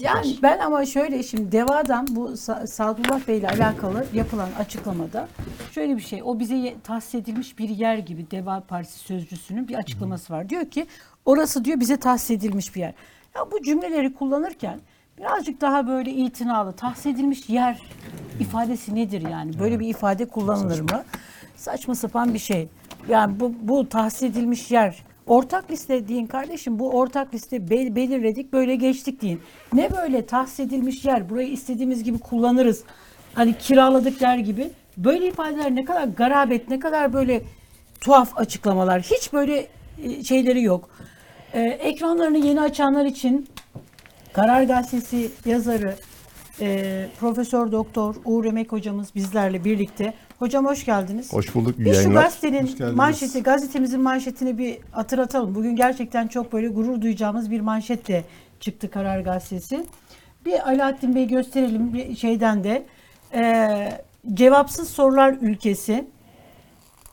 Yani ben ama şöyle şimdi Deva'dan bu Sa- Sadullah Bey ile alakalı yapılan açıklamada şöyle bir şey. O bize ye- tahsis edilmiş bir yer gibi Deva Partisi sözcüsünün bir açıklaması var. Diyor ki orası diyor bize tahsis edilmiş bir yer. Ya bu cümleleri kullanırken birazcık daha böyle itinalı tahsis edilmiş yer ifadesi nedir yani? Böyle bir ifade kullanılır mı? Saçma sapan bir şey. Yani bu, bu tahsis edilmiş yer Ortak liste deyin kardeşim bu ortak liste be- belirledik böyle geçtik deyin. Ne böyle tahsis edilmiş yer burayı istediğimiz gibi kullanırız. Hani kiraladık der gibi. Böyle ifadeler ne kadar garabet ne kadar böyle tuhaf açıklamalar. Hiç böyle e, şeyleri yok. Ee, ekranlarını yeni açanlar için Karar Gazetesi yazarı e, Profesör Doktor Uğur Emek hocamız bizlerle birlikte. Hocam hoş geldiniz. Hoş bulduk. Bir şu yayınlar. gazetenin manşeti, gazetemizin manşetini bir hatırlatalım. Bugün gerçekten çok böyle gurur duyacağımız bir manşetle çıktı Karar Gazetesi. Bir Alaaddin Bey gösterelim bir şeyden de. Ee, cevapsız sorular ülkesi.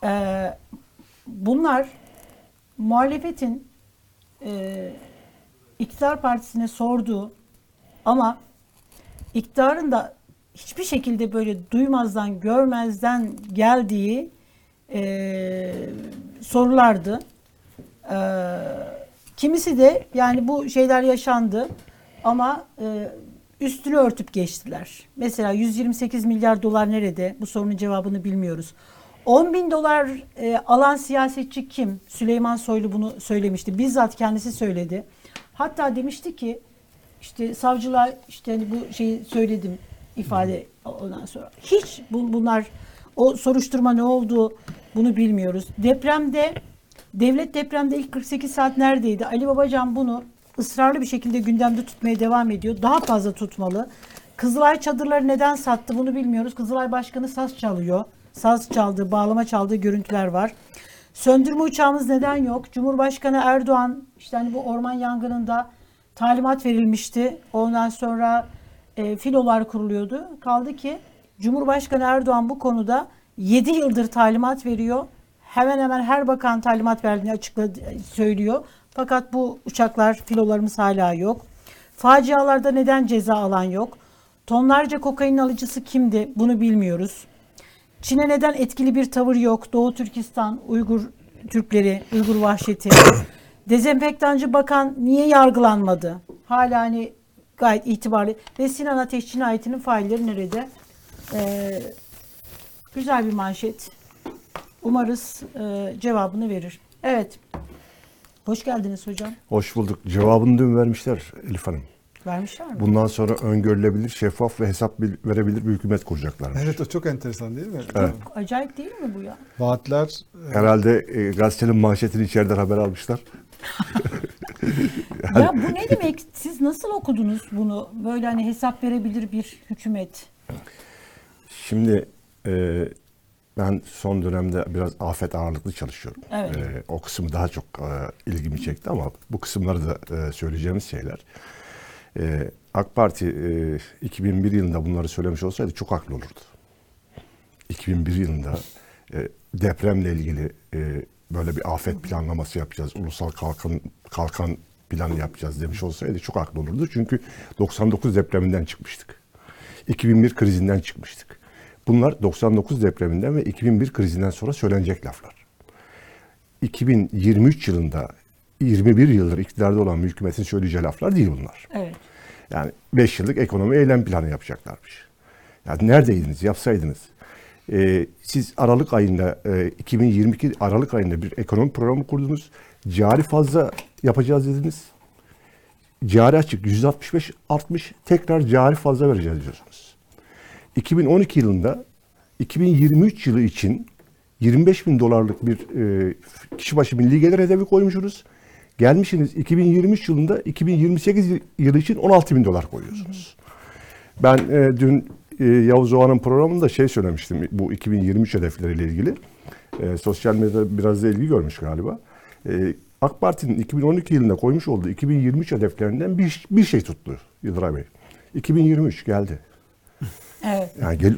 Ee, bunlar muhalefetin e, iktidar partisine sorduğu ama iktidarın da hiçbir şekilde böyle duymazdan görmezden geldiği e, sorulardı. E, kimisi de yani bu şeyler yaşandı ama e, üstünü örtüp geçtiler. Mesela 128 milyar dolar nerede? Bu sorunun cevabını bilmiyoruz. 10 bin dolar e, alan siyasetçi kim? Süleyman Soylu bunu söylemişti. Bizzat kendisi söyledi. Hatta demişti ki işte savcılığa işte hani bu şeyi söyledim ifade ondan sonra. Hiç bu- bunlar o soruşturma ne oldu bunu bilmiyoruz. Depremde devlet depremde ilk 48 saat neredeydi? Ali Babacan bunu ısrarlı bir şekilde gündemde tutmaya devam ediyor. Daha fazla tutmalı. Kızılay çadırları neden sattı bunu bilmiyoruz. Kızılay Başkanı saz çalıyor. Saz çaldığı, bağlama çaldığı görüntüler var. Söndürme uçağımız neden yok? Cumhurbaşkanı Erdoğan işte hani bu orman yangınında talimat verilmişti. Ondan sonra e, filolar kuruluyordu. Kaldı ki Cumhurbaşkanı Erdoğan bu konuda 7 yıldır talimat veriyor. Hemen hemen her bakan talimat verdiğini açıkladı, söylüyor. Fakat bu uçaklar, filolarımız hala yok. Facialarda neden ceza alan yok? Tonlarca kokain alıcısı kimdi? Bunu bilmiyoruz. Çin'e neden etkili bir tavır yok? Doğu Türkistan, Uygur Türkleri, Uygur vahşeti. Dezenfektancı bakan niye yargılanmadı? Hala hani gayet itibarlı. Ve Sinan Ateş cinayetinin failleri nerede? Ee, güzel bir manşet. Umarız e, cevabını verir. Evet. Hoş geldiniz hocam. Hoş bulduk. Cevabını dün vermişler Elif Hanım. Vermişler mi? Bundan sonra öngörülebilir, şeffaf ve hesap bil- verebilir bir hükümet kuracaklarmış. Evet o çok enteresan değil mi? Evet. Acayip değil mi bu ya? Vaatler e, Herhalde e, gazetenin manşetini içeriden haber almışlar. Ya bu ne demek? Siz nasıl okudunuz bunu? Böyle hani hesap verebilir bir hükümet. Şimdi e, ben son dönemde biraz afet ağırlıklı çalışıyorum. Evet. E, o kısmı daha çok e, ilgimi çekti ama bu kısımları da e, söyleyeceğimiz şeyler. E, AK Parti e, 2001 yılında bunları söylemiş olsaydı çok haklı olurdu. 2001 yılında e, depremle ilgili e, böyle bir afet planlaması yapacağız, ulusal kalkan kalkan planı yapacağız demiş olsaydı çok haklı olurdu. Çünkü 99 depreminden çıkmıştık. 2001 krizinden çıkmıştık. Bunlar 99 depreminden ve 2001 krizinden sonra söylenecek laflar. 2023 yılında 21 yıldır iktidarda olan hükümetin söyleyeceği laflar değil bunlar. Evet. Yani 5 yıllık ekonomi eylem planı yapacaklarmış. Yani neredeydiniz? Yapsaydınız. Ee, siz Aralık ayında, e, 2022 Aralık ayında bir ekonomi programı kurdunuz. Cari fazla yapacağız dediniz. Cari açık 165 artmış. Tekrar cari fazla vereceğiz diyorsunuz. 2012 yılında 2023 yılı için 25 bin dolarlık bir e, kişi başı milli gelir hedefi koymuşsunuz. Gelmişsiniz 2023 yılında 2028 yılı için 16 bin dolar koyuyorsunuz. Ben e, dün e, Yavuz Oğan'ın programında şey söylemiştim bu 2023 hedefleriyle ilgili. E, sosyal medyada biraz da ilgi görmüş galiba. E, AK Parti'nin 2012 yılında koymuş olduğu 2023 hedeflerinden bir, bir şey tuttu Yıldıray Bey. 2023 geldi. Evet. Yani gel,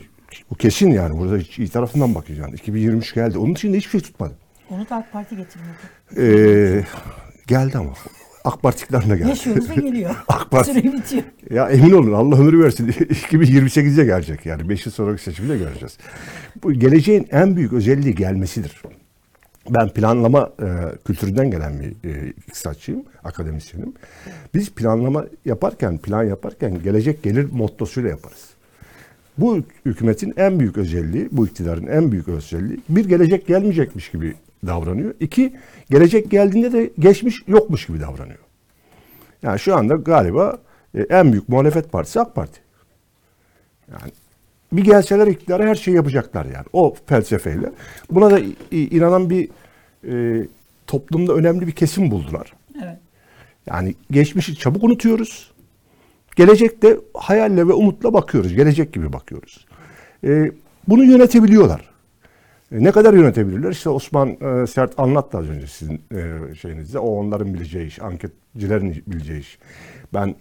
bu kesin yani burada hiç iyi tarafından bakacaksın. 2023 geldi. Onun için de hiçbir şey tutmadı. Onu da AK Parti getirmedi. Ee, geldi ama. AK Parti iktidarına geldi. Yaşıyoruz ve geliyor. AK Parti- Süre bitiyor. Ya emin olun Allah ömür versin. 2028'e gelecek yani. 5 yıl sonraki seçimi de göreceğiz. Bu geleceğin en büyük özelliği gelmesidir. Ben planlama e, kültüründen gelen bir e, iktisatçıyım, akademisyenim. Biz planlama yaparken, plan yaparken gelecek gelir mottosuyla yaparız. Bu hükümetin en büyük özelliği, bu iktidarın en büyük özelliği bir gelecek gelmeyecekmiş gibi davranıyor. İki, gelecek geldiğinde de geçmiş yokmuş gibi davranıyor. Yani şu anda galiba e, en büyük muhalefet partisi AK Parti. Yani bir gelseler iktidara her şeyi yapacaklar yani o felsefeyle. Buna da inanan bir e, toplumda önemli bir kesim buldular. Evet. Yani geçmişi çabuk unutuyoruz. Gelecekte hayalle ve umutla bakıyoruz. Gelecek gibi bakıyoruz. E, bunu yönetebiliyorlar. E, ne kadar yönetebilirler? İşte Osman e, Sert anlattı az önce sizin e, şeyinizde. O onların bileceği iş, anketçilerin bileceği iş. Ben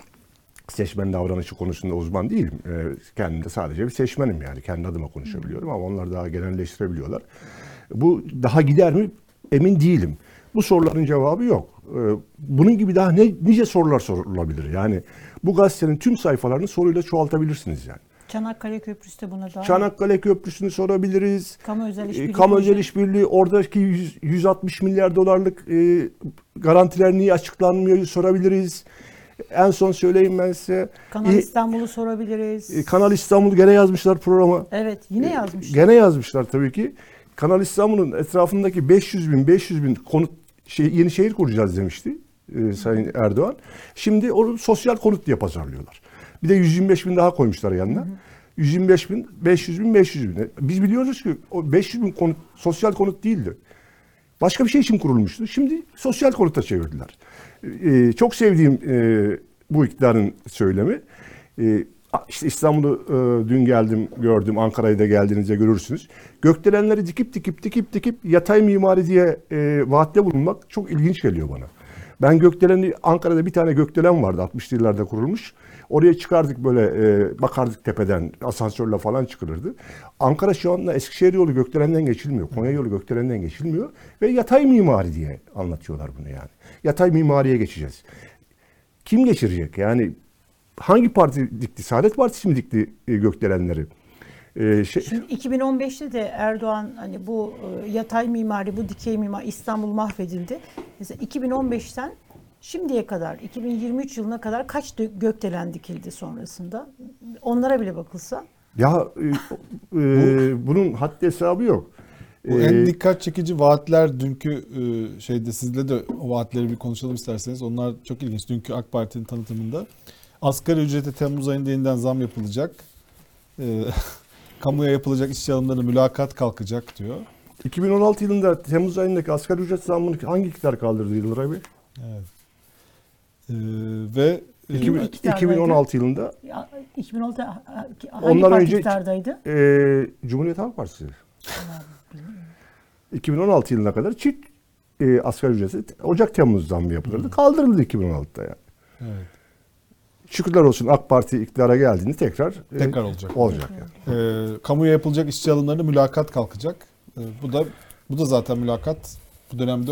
seçmen davranışı konusunda uzman değilim. E, kendim de sadece bir seçmenim yani. Kendi adıma konuşabiliyorum ama onlar daha genelleştirebiliyorlar. Bu daha gider mi? Emin değilim. Bu soruların cevabı yok. E, bunun gibi daha ne, nice sorular sorulabilir. Yani bu gazetenin tüm sayfalarını soruyla çoğaltabilirsiniz yani. Çanakkale Köprüsü de buna dahil. Çanakkale Köprüsü'nü sorabiliriz. Kamu özel E, işbirliği. Kamu özel işbirliği oradaki 100 160 milyar dolarlık e, garantiler niye açıklanmıyor sorabiliriz. En son söyleyeyim ben size. Kanal İ- İstanbul'u sorabiliriz. e, Kanal İstanbul gene yazmışlar programa. evet yine yazmış. Gene yazmışlar tabii ki. Kanal İstanbul'un etrafındaki 500 bin 500 bin konut şey, yeni şehir kuracağız demişti e, Sayın Erdoğan. Şimdi onu sosyal konut diye pazarlıyorlar. Bir de 125 bin daha koymuşlar yanına. 125 bin, 500 bin, 500 bin. Biz biliyoruz ki o 500 bin konut sosyal konut değildi. Başka bir şey için kurulmuştu. Şimdi sosyal konuta çevirdiler. Ee, çok sevdiğim e, bu iktidarın söylemi. Ee, işte İstanbul'u e, dün geldim gördüm. Ankara'ya da geldiğinizde görürsünüz. Gökdelenleri dikip dikip dikip dikip yatay mimari diye e, vaatte bulunmak çok ilginç geliyor bana. Ben gökdeleni Ankara'da bir tane gökdelen vardı 60'lı yıllarda kurulmuş. Oraya çıkardık böyle e, bakardık tepeden asansörle falan çıkılırdı. Ankara şu anda Eskişehir yolu gökdelenden geçilmiyor. Konya yolu gökdelenden geçilmiyor. Ve yatay mimari diye anlatıyorlar bunu yani. Yatay mimariye geçeceğiz. Kim geçirecek? Yani hangi parti dikti? Saadet Partisi mi dikti e, gökdelenleri? E, şey, Şimdi 2015'te de Erdoğan hani bu e, yatay mimari, bu dikey mimari İstanbul mahvedildi. Mesela 2015'ten şimdiye kadar 2023 yılına kadar kaç gökdelen dikildi sonrasında? Onlara bile bakılsa. ya e, e, bunun haddi hesabı yok. Bu E, en dikkat çekici vaatler dünkü e, şeyde sizle de o vaatleri bir konuşalım isterseniz. Onlar çok ilginç. Dünkü AK Parti'nin tanıtımında asgari ücrete Temmuz ayında yeniden zam yapılacak. E, kamuya yapılacak işçi alımlarına mülakat kalkacak diyor. 2016 yılında Temmuz ayındaki asgari ücret zammını hangi iktidar kaldırdı Yıldıray Bey? Evet. E, ve e, İki- iktidardaydı? 2016 yılında Ya, 2016 ha- ha- hangi Ondan önce- e, Cumhuriyet Halk Partisi. 2016 yılına kadar çift e, asgari ücreti Ocak-Temmuz zammı yapılırdı. Kaldırıldı 2016'da yani. evet, Şükürler olsun AK Parti iktidara geldiğinde tekrar e, tekrar olacak. olacak yani. E, kamuya yapılacak işçi alımlarına mülakat kalkacak. E, bu da bu da zaten mülakat bu dönemde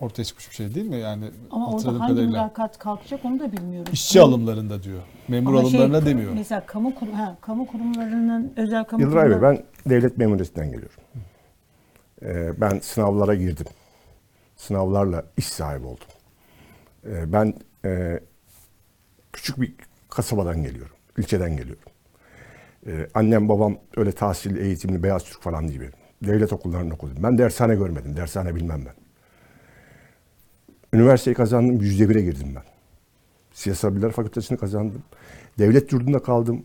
ortaya çıkmış bir şey değil mi? Yani Ama orada hangi kadarıyla. mülakat kalkacak onu da bilmiyoruz. İşçi alımlarında diyor. Memur Ama şey, alımlarına demiyor. Mesela kamu kurum, ha, kamu kurumlarının özel kamu Yıldıray Bey kurumları- ben devlet memuriyetinden geliyorum. Ee, ben sınavlara girdim. Sınavlarla iş sahibi oldum. Ee, ben e, küçük bir kasabadan geliyorum. ilçeden geliyorum. Ee, annem babam öyle tahsil eğitimli beyaz Türk falan değil benim. Devlet okullarında okudum. Ben dershane görmedim. Dershane bilmem ben. Üniversiteyi kazandım. Yüzde bire girdim ben. Siyasal Bilgiler Fakültesini kazandım. Devlet yurdunda kaldım.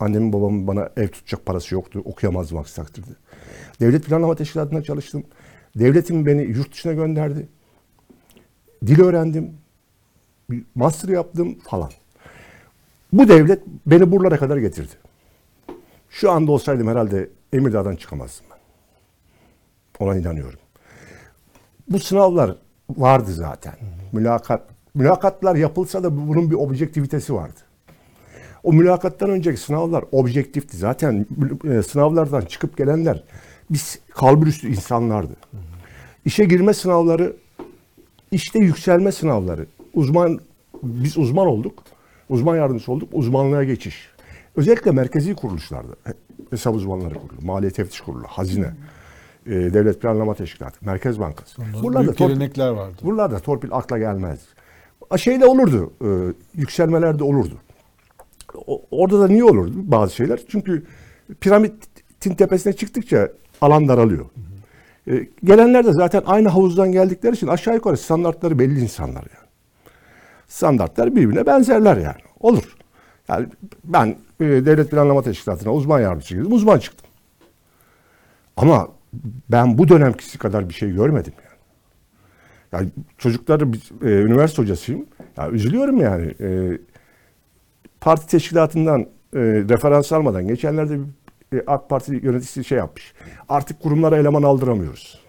Annemin babamın bana ev tutacak parası yoktu. Okuyamazdım aksi takdirde. Devlet Planlama Teşkilatı'nda çalıştım. Devletim beni yurt dışına gönderdi. Dil öğrendim. Master yaptım falan. Bu devlet beni buralara kadar getirdi. Şu anda olsaydım herhalde Emirdağ'dan çıkamazdım ben. Ona inanıyorum. Bu sınavlar vardı zaten. Mülakat mülakatlar yapılsa da bunun bir objektivitesi vardı. O mülakattan önceki sınavlar objektifti. Zaten e, sınavlardan çıkıp gelenler biz kalburüstü insanlardı. İşe girme sınavları, işte yükselme sınavları uzman biz uzman olduk. Uzman yardımcısı olduk. Uzmanlığa geçiş. Özellikle merkezi kuruluşlarda he- hesap uzmanları kurulu, maliye teftiş kurulu, hazine, e, devlet planlama teşkilatı, Merkez Bankası. Buralarda Büyük torpil- gelenekler vardı. Buralarda torpil akla gelmez. A, Şeyde olurdu, e, yükselmeler de olurdu. O- orada da niye olurdu bazı şeyler? Çünkü piramitin tepesine çıktıkça alan daralıyor. E, gelenler de zaten aynı havuzdan geldikleri için aşağı yukarı standartları belli insanlar yani. Standartlar birbirine benzerler yani. Olur. Yani ben e, devlet planlama teşkilatına uzman yardımcısı girdim, uzman çıktım. Ama ben bu dönemkisi kadar bir şey görmedim yani. Yani çocukları biz, e, üniversite hocasıyım. Ya üzülüyorum yani. E, parti teşkilatından e, referans almadan geçenlerde bir, e, AK Parti yöneticisi şey yapmış. Artık kurumlara eleman aldıramıyoruz.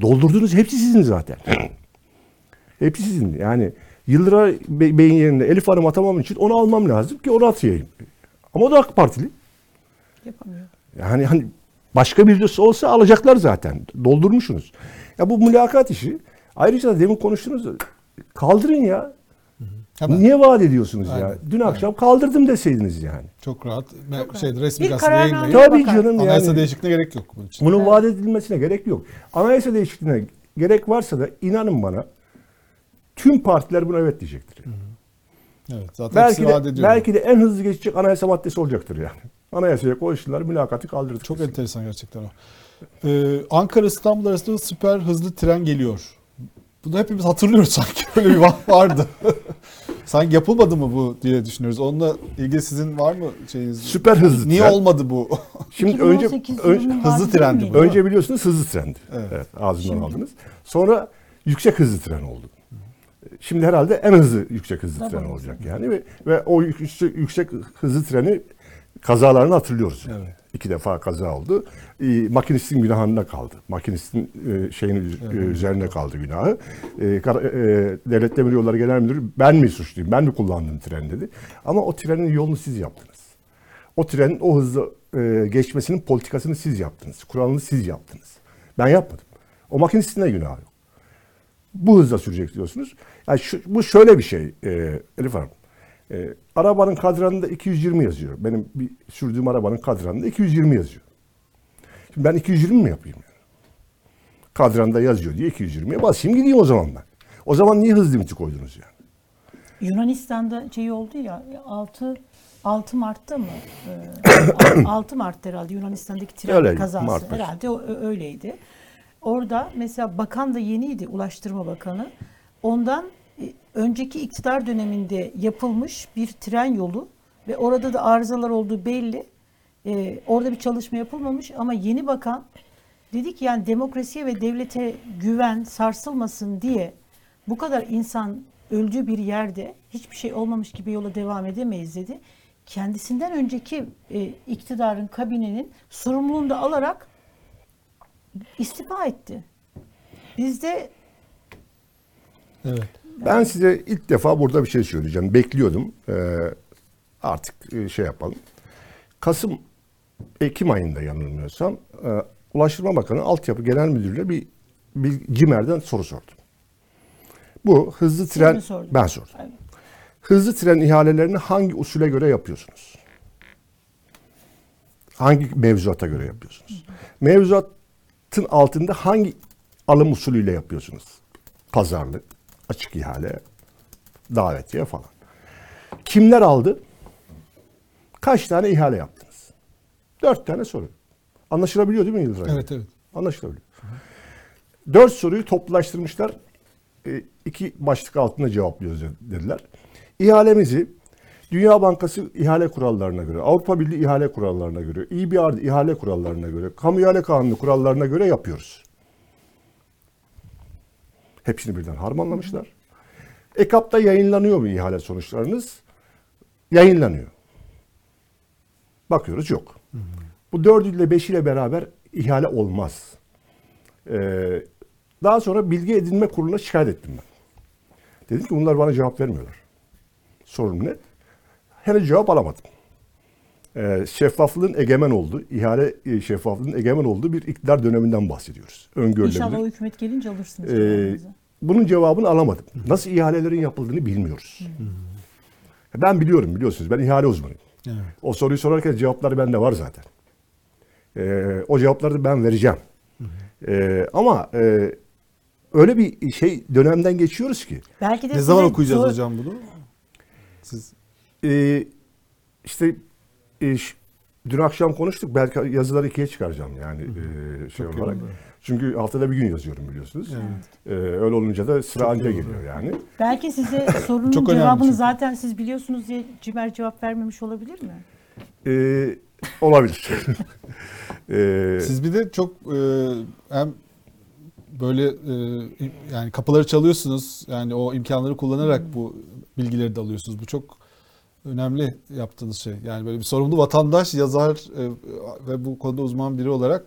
Doldurdunuz hepsi sizin zaten. hepsi sizin. Yani Yıldıray Bey- Bey'in yerine Elif Hanım atamam için onu almam lazım ki onu atayım. Ama o da AK Partili. Yapamıyor. Yani hani başka birisi olsa alacaklar zaten. Doldurmuşsunuz. Ya bu mülakat işi ayrıca da demin konuştunuz kaldırın ya. Hemen. Niye vaat ediyorsunuz ya? Aynen. Dün akşam kaldırdım deseydiniz yani. Çok rahat. Çok rahat. resmi Bir gazetede yayınlayın. Tabii bakar. canım Anayasa yani. değişikliğine gerek yok bunun için. Bunun vaat edilmesine gerek yok. Anayasa değişikliğine gerek varsa da inanın bana tüm partiler buna evet diyecektir. yani. Evet, zaten Belki de, belki de en hızlı geçecek anayasa maddesi olacaktır yani. Anayasaya koyuştular, mülakatı kaldırdık. Çok enteresan gerçekten o. Ee, Ankara İstanbul arasında süper hızlı tren geliyor. Bunu hepimiz hatırlıyoruz sanki. Böyle bir var- vardı. sanki yapılmadı mı bu diye düşünüyoruz. Onunla ilgili sizin var mı şeyiniz? Süper hızlı Niye tren. olmadı bu? Şimdi önce, 2018 önce hızlı trendi bu. Önce biliyorsunuz hızlı trendi. Evet. Evet, ağzından Şimdi? aldınız. Sonra yüksek hızlı tren oldu. Şimdi herhalde en hızlı yüksek hızlı Tabii. tren olacak yani ve, ve o yüksek, yüksek hızlı treni kazalarını hatırlıyoruz. Evet. İki defa kaza oldu. Ee, makinistin günahında kaldı. Makinistin e, şeyin e, üzerine kaldı günahı. E, kara- e, Devlet Demiryolları Genel Müdürü ben mi suçluyum? Ben mi kullandım tren dedi. Ama o trenin yolunu siz yaptınız. O trenin o hızlı e, geçmesinin politikasını siz yaptınız. Kuralını siz yaptınız. Ben yapmadım. O makinistin de günahı yok. Bu hızla sürecek diyorsunuz. Yani şu, bu şöyle bir şey e, Elif Hanım. E, arabanın kadranında 220 yazıyor. Benim bir sürdüğüm arabanın kadranında 220 yazıyor. Şimdi ben 220 mi yapayım? Yani? Kadranda yazıyor diye 220'ye basayım gideyim o zaman ben. O zaman niye hız limiti koydunuz yani? Yunanistan'da şey oldu ya 6 6 Mart'ta mı? Ee, 6 Mart herhalde Yunanistan'daki tren Öyle, kazası Mart herhalde o- öyleydi. Orada mesela bakan da yeniydi Ulaştırma Bakanı. Ondan önceki iktidar döneminde yapılmış bir tren yolu ve orada da arızalar olduğu belli. Ee, orada bir çalışma yapılmamış ama yeni bakan dedi ki yani demokrasiye ve devlete güven sarsılmasın diye bu kadar insan öldüğü bir yerde hiçbir şey olmamış gibi yola devam edemeyiz dedi. Kendisinden önceki e, iktidarın, kabinenin sorumluluğunu da alarak istifa etti. Bizde Evet. Ben size ilk defa burada bir şey söyleyeceğim. Bekliyordum. Ee, artık e, şey yapalım. Kasım, Ekim ayında yanılmıyorsam e, Ulaştırma Bakanı Altyapı Genel Müdürü'yle bir, bir CİMER'den soru sordum. Bu hızlı Siz tren ben sordum. Evet. Hızlı tren ihalelerini hangi usule göre yapıyorsunuz? Hangi mevzuata göre yapıyorsunuz? Mevzuatın altında hangi alım usulüyle yapıyorsunuz? Pazarlık, açık ihale, davetiye falan. Kimler aldı? Kaç tane ihale yaptınız? Dört tane soru. Anlaşılabiliyor değil mi Yıldız Evet evet. Anlaşılabiliyor. Dört soruyu toplulaştırmışlar. E, iki başlık altında cevaplıyoruz dediler. İhalemizi Dünya Bankası ihale kurallarına göre, Avrupa Birliği ihale kurallarına göre, EBRD ihale kurallarına göre, Kamu İhale Kanunu kurallarına göre yapıyoruz. Hepsini birden harmanlamışlar. EKAP'ta yayınlanıyor mu ihale sonuçlarınız? Yayınlanıyor. Bakıyoruz yok. Bu dördüyle beşiyle beraber ihale olmaz. Ee, daha sonra bilgi edinme kuruluna şikayet ettim ben. Dedim ki bunlar bana cevap vermiyorlar. Sorun ne? Henüz cevap alamadım. Ee, şeffaflığın egemen olduğu, ihale e, şeffaflığın egemen olduğu bir iktidar döneminden bahsediyoruz. Öngörülebilir. İnşallah o hükümet gelince alırsınız. Ee, bunun cevabını alamadım. Nasıl ihalelerin yapıldığını bilmiyoruz. Ben biliyorum biliyorsunuz. Ben ihale uzmanıyım. Evet. O soruyu sorarken cevapları bende var zaten. Ee, o cevapları da ben vereceğim. Ee, ama e, öyle bir şey dönemden geçiyoruz ki. Belki de Ne zaman okuyacağız sor- hocam bunu? Siz e, işte e, dün akşam konuştuk. Belki yazıları ikiye çıkaracağım yani e, şey Çok olarak. Çünkü haftada bir gün yazıyorum biliyorsunuz. Evet. E, öyle olunca da sıra Çok anca geliyor yani. Belki size sorunun Çok cevabını çünkü. zaten siz biliyorsunuz diye Cimer cevap vermemiş olabilir mi? E, olabilir. e, Siz bir de çok e, hem böyle e, yani kapıları çalıyorsunuz. Yani o imkanları kullanarak bu bilgileri de alıyorsunuz. Bu çok önemli yaptığınız şey. Yani böyle bir sorumlu vatandaş, yazar e, ve bu konuda uzman biri olarak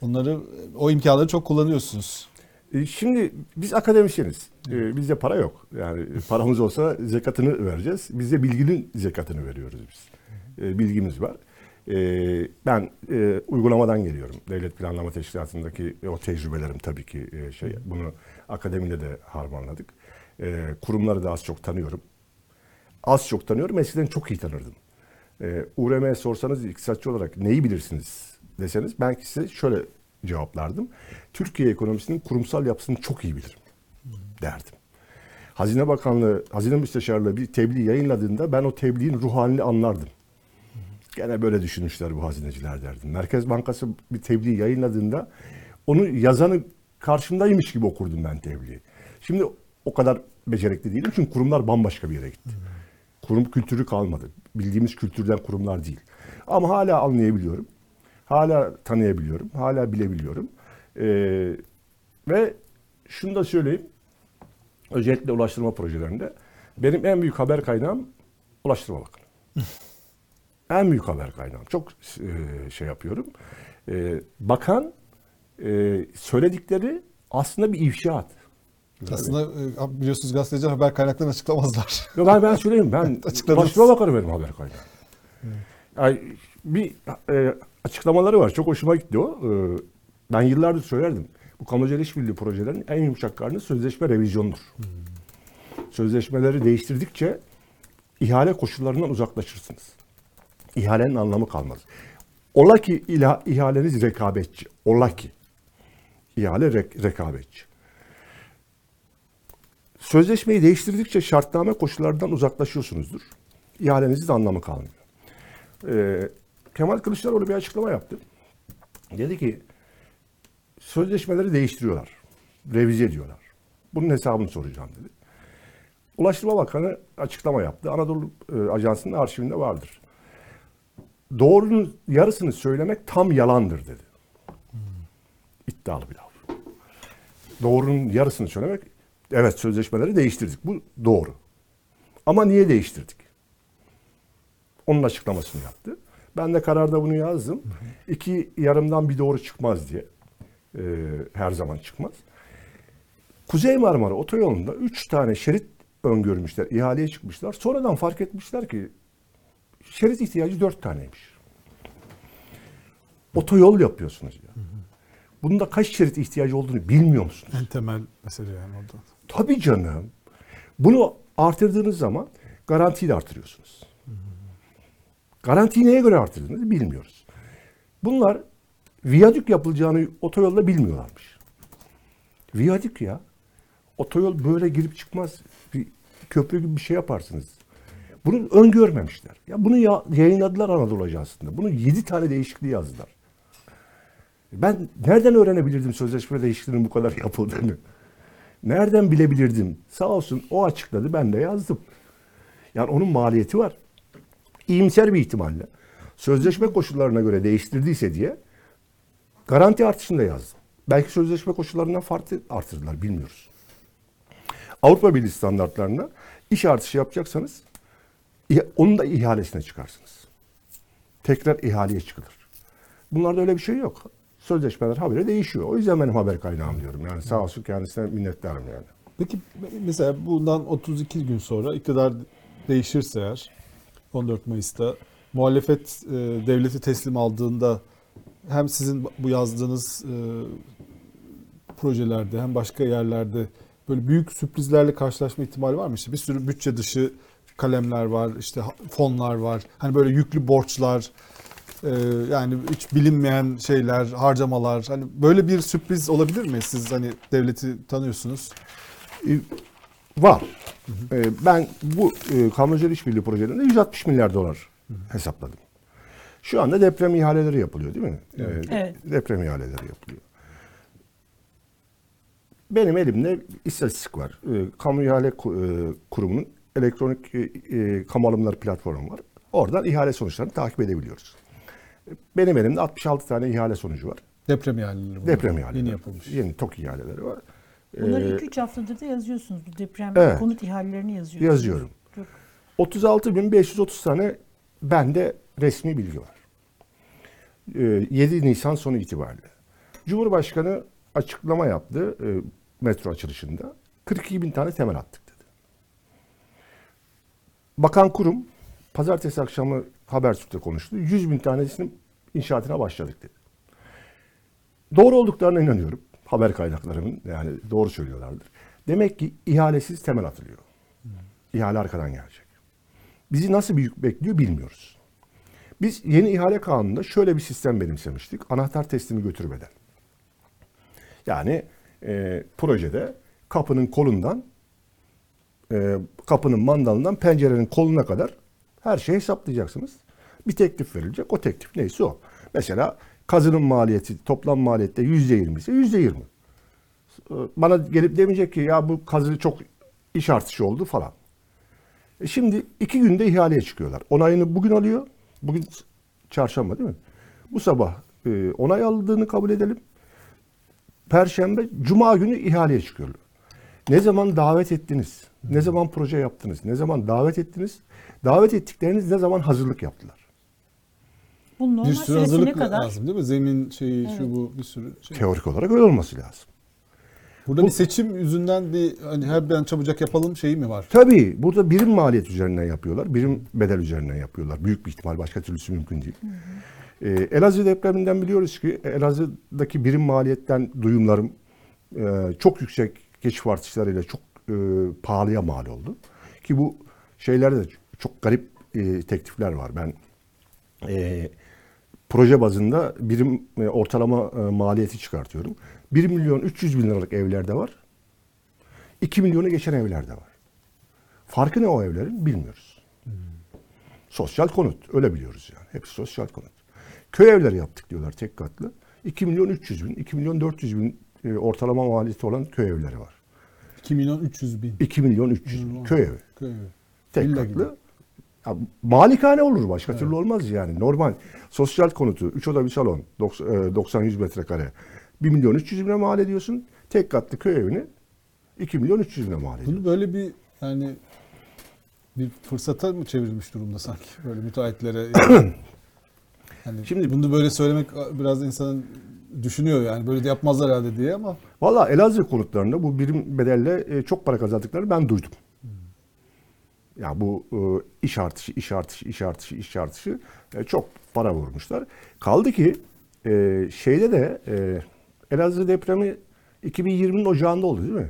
onları o imkanları çok kullanıyorsunuz. E, Şimdi biz akademisyeniz. E, bizde para yok. Yani paramız olsa zekatını vereceğiz. Biz de bilginin zekatını veriyoruz biz. Bilgimiz var. Ben e, uygulamadan geliyorum. Devlet Planlama Teşkilatı'ndaki o tecrübelerim tabii ki e, şey. Bunu akademiyle de harmanladık. E, kurumları da az çok tanıyorum. Az çok tanıyorum. Eskiden çok iyi tanırdım. E, URM'ye sorsanız iktisatçı olarak neyi bilirsiniz deseniz ben size şöyle cevaplardım. Türkiye ekonomisinin kurumsal yapısını çok iyi bilirim derdim. Hazine Bakanlığı, Hazine Müsteşarlığı bir tebliğ yayınladığında ben o tebliğin ruh halini anlardım. Gene böyle düşünmüşler bu hazineciler derdim. Merkez Bankası bir tebliğ yayınladığında onu yazanı karşımdaymış gibi okurdum ben tebliği. Şimdi o kadar becerikli değilim çünkü kurumlar bambaşka bir yere gitti. Kurum kültürü kalmadı. Bildiğimiz kültürden kurumlar değil. Ama hala anlayabiliyorum. Hala tanıyabiliyorum. Hala bilebiliyorum. Ee, ve şunu da söyleyeyim. Özellikle ulaştırma projelerinde benim en büyük haber kaynağım Ulaştırma Bakanı. en büyük haber kaynağım. Çok e, şey yapıyorum. E, bakan e, söyledikleri aslında bir ifşaat. Aslında e, biliyorsunuz gazeteciler haber kaynaklarını açıklamazlar. Yok ben, ben söyleyeyim ben. Ulaştırma Bakanı benim haber kaynağı. Yani bir e, açıklamaları var. Çok hoşuma gitti o. E, ben yıllardır söylerdim. Bu kamucel işbirliği projelerinin en yumuşak karnı sözleşme revizyonudur. Sözleşmeleri değiştirdikçe ihale koşullarından uzaklaşırsınız. İhalenin anlamı kalmaz. Ola ki ihaleniz rekabetçi. Ola ki. İhale rek- rekabetçi. Sözleşmeyi değiştirdikçe şartname koşullardan uzaklaşıyorsunuzdur. İhalenizin de anlamı kalmıyor. Ee, Kemal Kılıçdaroğlu bir açıklama yaptı. Dedi ki sözleşmeleri değiştiriyorlar. Revize ediyorlar. Bunun hesabını soracağım dedi. Ulaştırma Bakanı açıklama yaptı. Anadolu e, Ajansı'nın arşivinde vardır. Doğrunun yarısını söylemek tam yalandır dedi. İddialı bir laf. Doğrunun yarısını söylemek, evet sözleşmeleri değiştirdik. Bu doğru. Ama niye değiştirdik? Onun açıklamasını yaptı. Ben de kararda bunu yazdım. İki yarımdan bir doğru çıkmaz diye. Ee, her zaman çıkmaz. Kuzey Marmara Otoyolu'nda üç tane şerit öngörmüşler. ihaleye çıkmışlar. Sonradan fark etmişler ki şerit ihtiyacı dört taneymiş. Otoyol yapıyorsunuz ya. Bunda kaç şerit ihtiyacı olduğunu bilmiyor musunuz? En temel mesele yani orada. Tabii canım. Bunu artırdığınız zaman garantiyi de artırıyorsunuz. Garantiyi neye göre artırdınız bilmiyoruz. Bunlar viyadük yapılacağını otoyolda bilmiyorlarmış. Viyadük ya. Otoyol böyle girip çıkmaz. Bir köprü gibi bir şey yaparsınız. Bunu öngörmemişler. Ya bunu ya, yayınladılar Anadolu Ajansı'nda. Bunu yedi tane değişikliği yazdılar. Ben nereden öğrenebilirdim sözleşme değişikliğinin bu kadar yapıldığını? Nereden bilebilirdim? Sağ olsun o açıkladı ben de yazdım. Yani onun maliyeti var. İyimser bir ihtimalle. Sözleşme koşullarına göre değiştirdiyse diye garanti artışını da yazdım. Belki sözleşme koşullarından farklı artırdılar bilmiyoruz. Avrupa Birliği standartlarında iş artışı yapacaksanız onun da ihalesine çıkarsınız. Tekrar ihaleye çıkılır. Bunlarda öyle bir şey yok. Sözleşmeler habire değişiyor. O yüzden benim haber kaynağım diyorum. Yani sağ olsun kendisine minnettarım yani. Peki mesela bundan 32 gün sonra iktidar değişirse eğer 14 Mayıs'ta muhalefet e, devleti teslim aldığında hem sizin bu yazdığınız e, projelerde hem başka yerlerde böyle büyük sürprizlerle karşılaşma ihtimali var mı? İşte bir sürü bütçe dışı kalemler var, işte fonlar var. Hani böyle yüklü borçlar, e, yani hiç bilinmeyen şeyler, harcamalar. Hani böyle bir sürpriz olabilir mi? Siz hani devleti tanıyorsunuz. E, Var. E, ben bu e, işbirliği projelerinde 160 milyar dolar hesapladım. Şu anda deprem ihaleleri yapılıyor değil mi? Evet. Deprem ihaleleri yapılıyor. Benim elimde istatistik var. E, kamu ihale e, kurumunun elektronik e, e, kamu alımları platformu var. Oradan ihale sonuçlarını takip edebiliyoruz. Benim elimde 66 tane ihale sonucu var. Deprem ihaleleri. bunlar. Deprem ihaleleri. Yeni yapılmış. Yeni TOK ihaleleri var. Bunları Ee, 2-3 haftadır da yazıyorsunuz. Bu deprem Evet. konut ihalelerini yazıyorsunuz. Yazıyorum. Çok 36.530 tane bende resmi bilgi var. Ee, 7 Nisan sonu itibariyle. Cumhurbaşkanı açıklama yaptı e, metro açılışında. 42 bin tane temel attık dedi. Bakan kurum pazartesi akşamı Habertürk'te konuştu. 100 bin tanesinin inşaatına başladık dedi. Doğru olduklarına inanıyorum. Haber kaynaklarımın yani doğru söylüyorlardır. Demek ki ihalesiz temel atılıyor. İhale arkadan gelecek. Bizi nasıl bir yük bekliyor bilmiyoruz. Biz yeni ihale kanununda şöyle bir sistem benimsemiştik. Anahtar teslimi götürmeden. Yani e, projede kapının kolundan, e, kapının mandalından pencerenin koluna kadar her şeyi hesaplayacaksınız. Bir teklif verilecek. O teklif neyse o. Mesela kazının maliyeti, toplam maliyette yüzde yirmi ise yüzde yirmi. Bana gelip demeyecek ki ya bu kazı çok iş artışı oldu falan. E şimdi iki günde ihaleye çıkıyorlar. Onayını bugün alıyor. Bugün çarşamba değil mi? Bu sabah e, onay aldığını kabul edelim. Perşembe, cuma günü ihaleye çıkıyorlar. Ne zaman davet ettiniz? Ne zaman proje yaptınız? Ne zaman davet ettiniz? Davet ettikleriniz ne zaman hazırlık yaptılar? Bunun normal Bir sürü süresi ne hazırlık kadar? lazım değil mi? Zemin şeyi şu bu bir sürü şey. Teorik olarak öyle olması lazım. Burada Bu- bir seçim yüzünden bir hani her an çabucak yapalım şeyi mi var? Tabii burada birim maliyet üzerinden yapıyorlar. Birim bedel üzerinden yapıyorlar. Büyük bir ihtimal başka türlüsü mümkün değil. Ee, Elazığ depreminden biliyoruz ki Elazığ'daki birim maliyetten duyumlarım e, çok yüksek geçiş artışlarıyla çok e, pahalıya mal oldu. Ki bu şeylerde de çok garip e, teklifler var. Ben e, proje bazında birim e, ortalama e, maliyeti çıkartıyorum. 1 milyon 300 bin liralık evlerde var. 2 milyonu geçen evlerde var. Farkı ne o evlerin bilmiyoruz. Sosyal konut öyle biliyoruz yani. Hepsi sosyal konut. Köy evleri yaptık diyorlar tek katlı. 2 milyon 300 bin, 2 milyon 400 bin e, ortalama maliyeti olan köy evleri var. 2 milyon 300 bin. 2 milyon 300 bin köy evi. Köy evi. Tek Villa katlı. gibi. Ya, malikane olur başka türlü olmaz yani. Normal sosyal konutu 3 oda bir salon 90-100 metrekare 1 milyon 300 bine mal ediyorsun. Tek katlı köy evini 2 milyon 300 bine mal ediyorsun. Bunu böyle bir yani bir fırsata mı çevrilmiş durumda sanki böyle müteahhitlere? hani Şimdi- Şimdi bunu böyle söylemek biraz insanın düşünüyor yani böyle de yapmazlar herhalde diye ama Valla Elazığ konutlarında bu birim bedelle e, çok para kazandıklarını ben duydum. Ya bu e, iş artışı, iş artışı, iş artışı, iş artışı e, çok para vurmuşlar. Kaldı ki e, şeyde de e, Elazığ depremi 2020'nin ocağında oldu değil mi?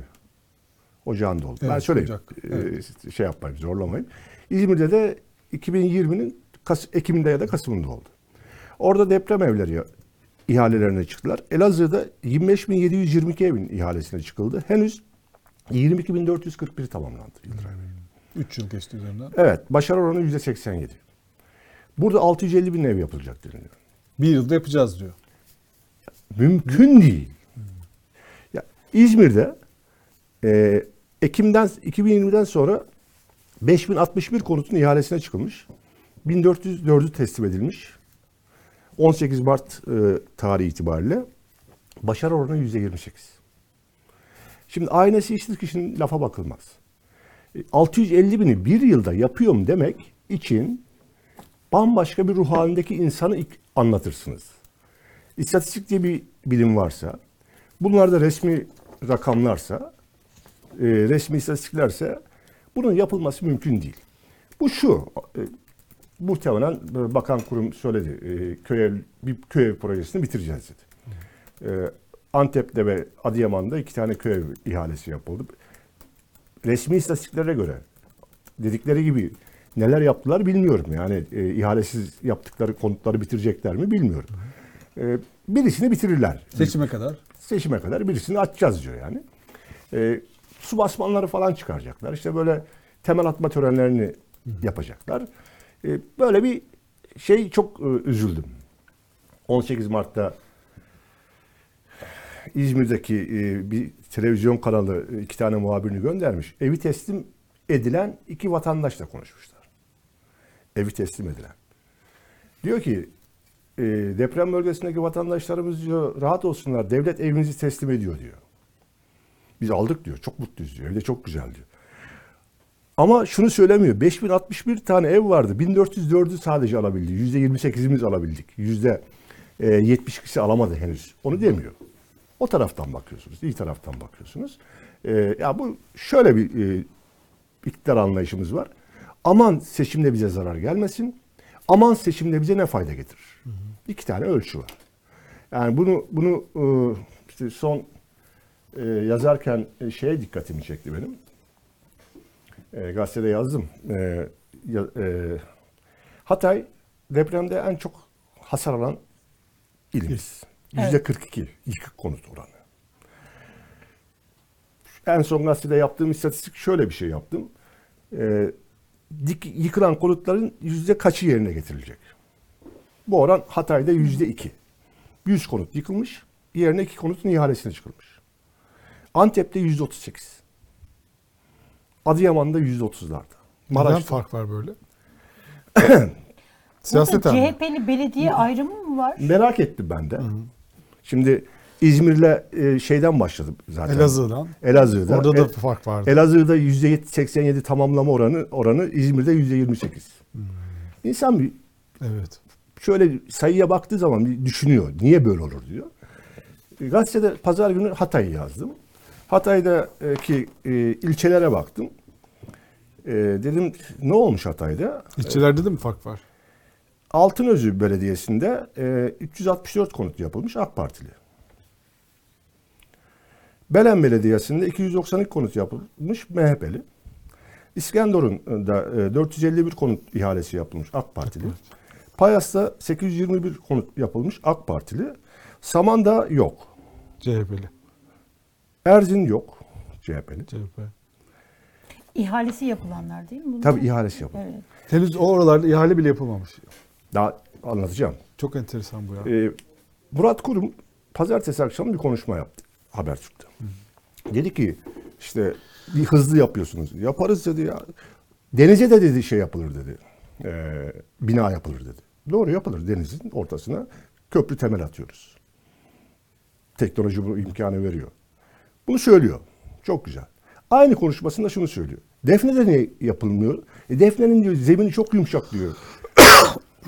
Ocağında oldu. ben Evet, söyleyeyim. Ocak, E, evet. şey yapmayayım, zorlamayayım. İzmir'de de 2020'nin Kas- Ekim'de ya da Kasım'ında oldu. Orada deprem evleri ihalelerine çıktılar. Elazığ'da 25.722 evin ihalesine çıkıldı. Henüz 22.441 tamamlandı Yıldıray Bey. 3 yıl geçti üzerinden. Evet, başarı oranı %87. Burada 650 bin ev yapılacak deniliyor. Bir yılda yapacağız diyor. Mümkün değil. Ya, İzmir'de e, Ekim'den 2020'den sonra 5061 konutun ihalesine çıkılmış. 1404'ü teslim edilmiş. 18 Mart e, tarihi itibariyle başarı oranı %28. Şimdi aynesi iştir kişinin lafa bakılmaz. E, 650 bini bir yılda yapıyorum demek için bambaşka bir ruh halindeki insanı anlatırsınız. İstatistik diye bir bilim varsa, bunlar da resmi rakamlarsa, e, resmi istatistiklerse bunun yapılması mümkün değil. Bu şu, e, muhtemelen bakan kurum söyledi, e, köy ev, bir köy ev projesini bitireceğiz dedi. E, Antep'te ve Adıyaman'da iki tane köy ev ihalesi yapıldı. Resmi istatistiklere göre dedikleri gibi neler yaptılar bilmiyorum. Yani e, ihalesiz yaptıkları konutları bitirecekler mi bilmiyorum. E, birisini bitirirler. Seçime kadar. Seçime kadar birisini açacağız diyor yani. E, su basmanları falan çıkaracaklar. İşte böyle temel atma törenlerini yapacaklar. E, böyle bir şey çok e, üzüldüm. 18 Mart'ta İzmir'deki e, bir televizyon kanalı e, iki tane muhabirini göndermiş. Evi teslim edilen iki vatandaşla konuşmuşlar. Evi teslim edilen. Diyor ki e, deprem bölgesindeki vatandaşlarımız diyor rahat olsunlar devlet evimizi teslim ediyor diyor. Biz aldık diyor. Çok mutluyuz diyor. Evde çok güzel diyor. Ama şunu söylemiyor. 5061 tane ev vardı. 1404'ü sadece alabildi. %28'imiz alabildik. %72'si alamadı henüz. Onu demiyor. O taraftan bakıyorsunuz. iyi taraftan bakıyorsunuz. Ee, ya bu şöyle bir e, iktidar anlayışımız var. Aman seçimde bize zarar gelmesin. Aman seçimde bize ne fayda getirir? İki tane ölçü var. Yani bunu bunu e, işte son e, yazarken e, şeye dikkatimi çekti benim. E, gazetede yazdım. E, ya- e, Hatay depremde en çok hasar alan ilimiz. Yüzde 42 yıkık konut oranı. En son gazetede yaptığım istatistik şöyle bir şey yaptım. E, dik, yıkılan konutların yüzde kaçı yerine getirilecek? Bu oran Hatay'da yüzde iki. 100 konut yıkılmış, yerine iki konutun ihalesine çıkılmış. Antep'te yüzde 38. Adıyaman'da yüzde 30'larda. Neden Maraş'ta fark var böyle? Siyaseten? CHP'li belediye ayrımı mı var? merak ettim ben de. Şimdi İzmir'le e, şeyden başladı zaten. Elazığ'dan. Elazığ'da. Orada da El- fark vardı. Elazığ'da yüzde 87 tamamlama oranı oranı İzmir'de yüzde 28. İnsan bir Evet. şöyle sayıya baktığı zaman bir düşünüyor. Niye böyle olur diyor. E, Gazetede pazar günü Hatay'ı yazdım. Hatay'daki e, ilçelere baktım. E, dedim ne olmuş Hatay'da? İlçelerde de mi fark var? Altınözü Belediyesi'nde e, 364 konut yapılmış AK Partili. Belen Belediyesi'nde 292 konut yapılmış MHP'li. İskenderun da e, 451 konut ihalesi yapılmış AK Partili. Payas'ta 821 konut yapılmış AK Partili. Saman'da yok. CHP'li. Erzin yok. CHP'li. CHP. İhalesi yapılanlar değil mi? bunlar? Tabii ihalesi yapılmış. Evet. Henüz o oralarda ihale bile yapılmamış. Daha anlatacağım. Çok enteresan bu ya. Ee, Murat Kurum pazartesi akşamı bir konuşma yaptı Habertürk'te. Dedi ki işte bir hızlı yapıyorsunuz. Yaparız dedi ya. Denize de dedi şey yapılır dedi. Ee, bina yapılır dedi. Doğru yapılır denizin ortasına köprü temel atıyoruz. Teknoloji bu imkanı veriyor. Bunu söylüyor. Çok güzel. Aynı konuşmasında şunu söylüyor. Defne'de niye yapılmıyor? E, Defne'nin diyor zemini çok yumuşak diyor.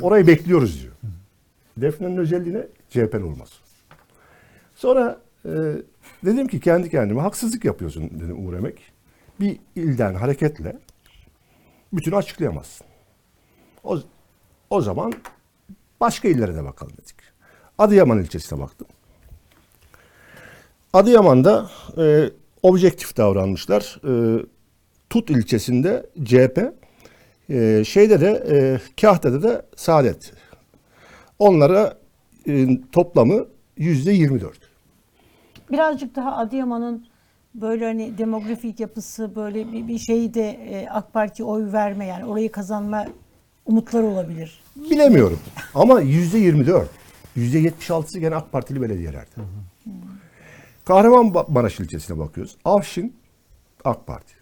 Orayı bekliyoruz diyor. Defne'nin özelliğine CHP'li olmaz. Sonra e, dedim ki kendi kendime haksızlık yapıyorsun dedim Uğur Emek. Bir ilden hareketle bütün açıklayamazsın. O, o zaman başka illere de bakalım dedik. Adıyaman ilçesine baktım. Adıyaman'da e, objektif davranmışlar. E, Tut ilçesinde CHP, e, şeyde de e, Kahta'da da Saadet. Onlara e, toplamı yüzde 24. Birazcık daha Adıyaman'ın böyle hani demografik yapısı böyle bir, bir şeyi de e, AK Parti'ye oy verme yani orayı kazanma umutları olabilir. Bilemiyorum ama yüzde 24. Yüzde 76'sı gene AK Partili belediyelerde. Kahramanmaraş ilçesine bakıyoruz. Avşin AK Parti.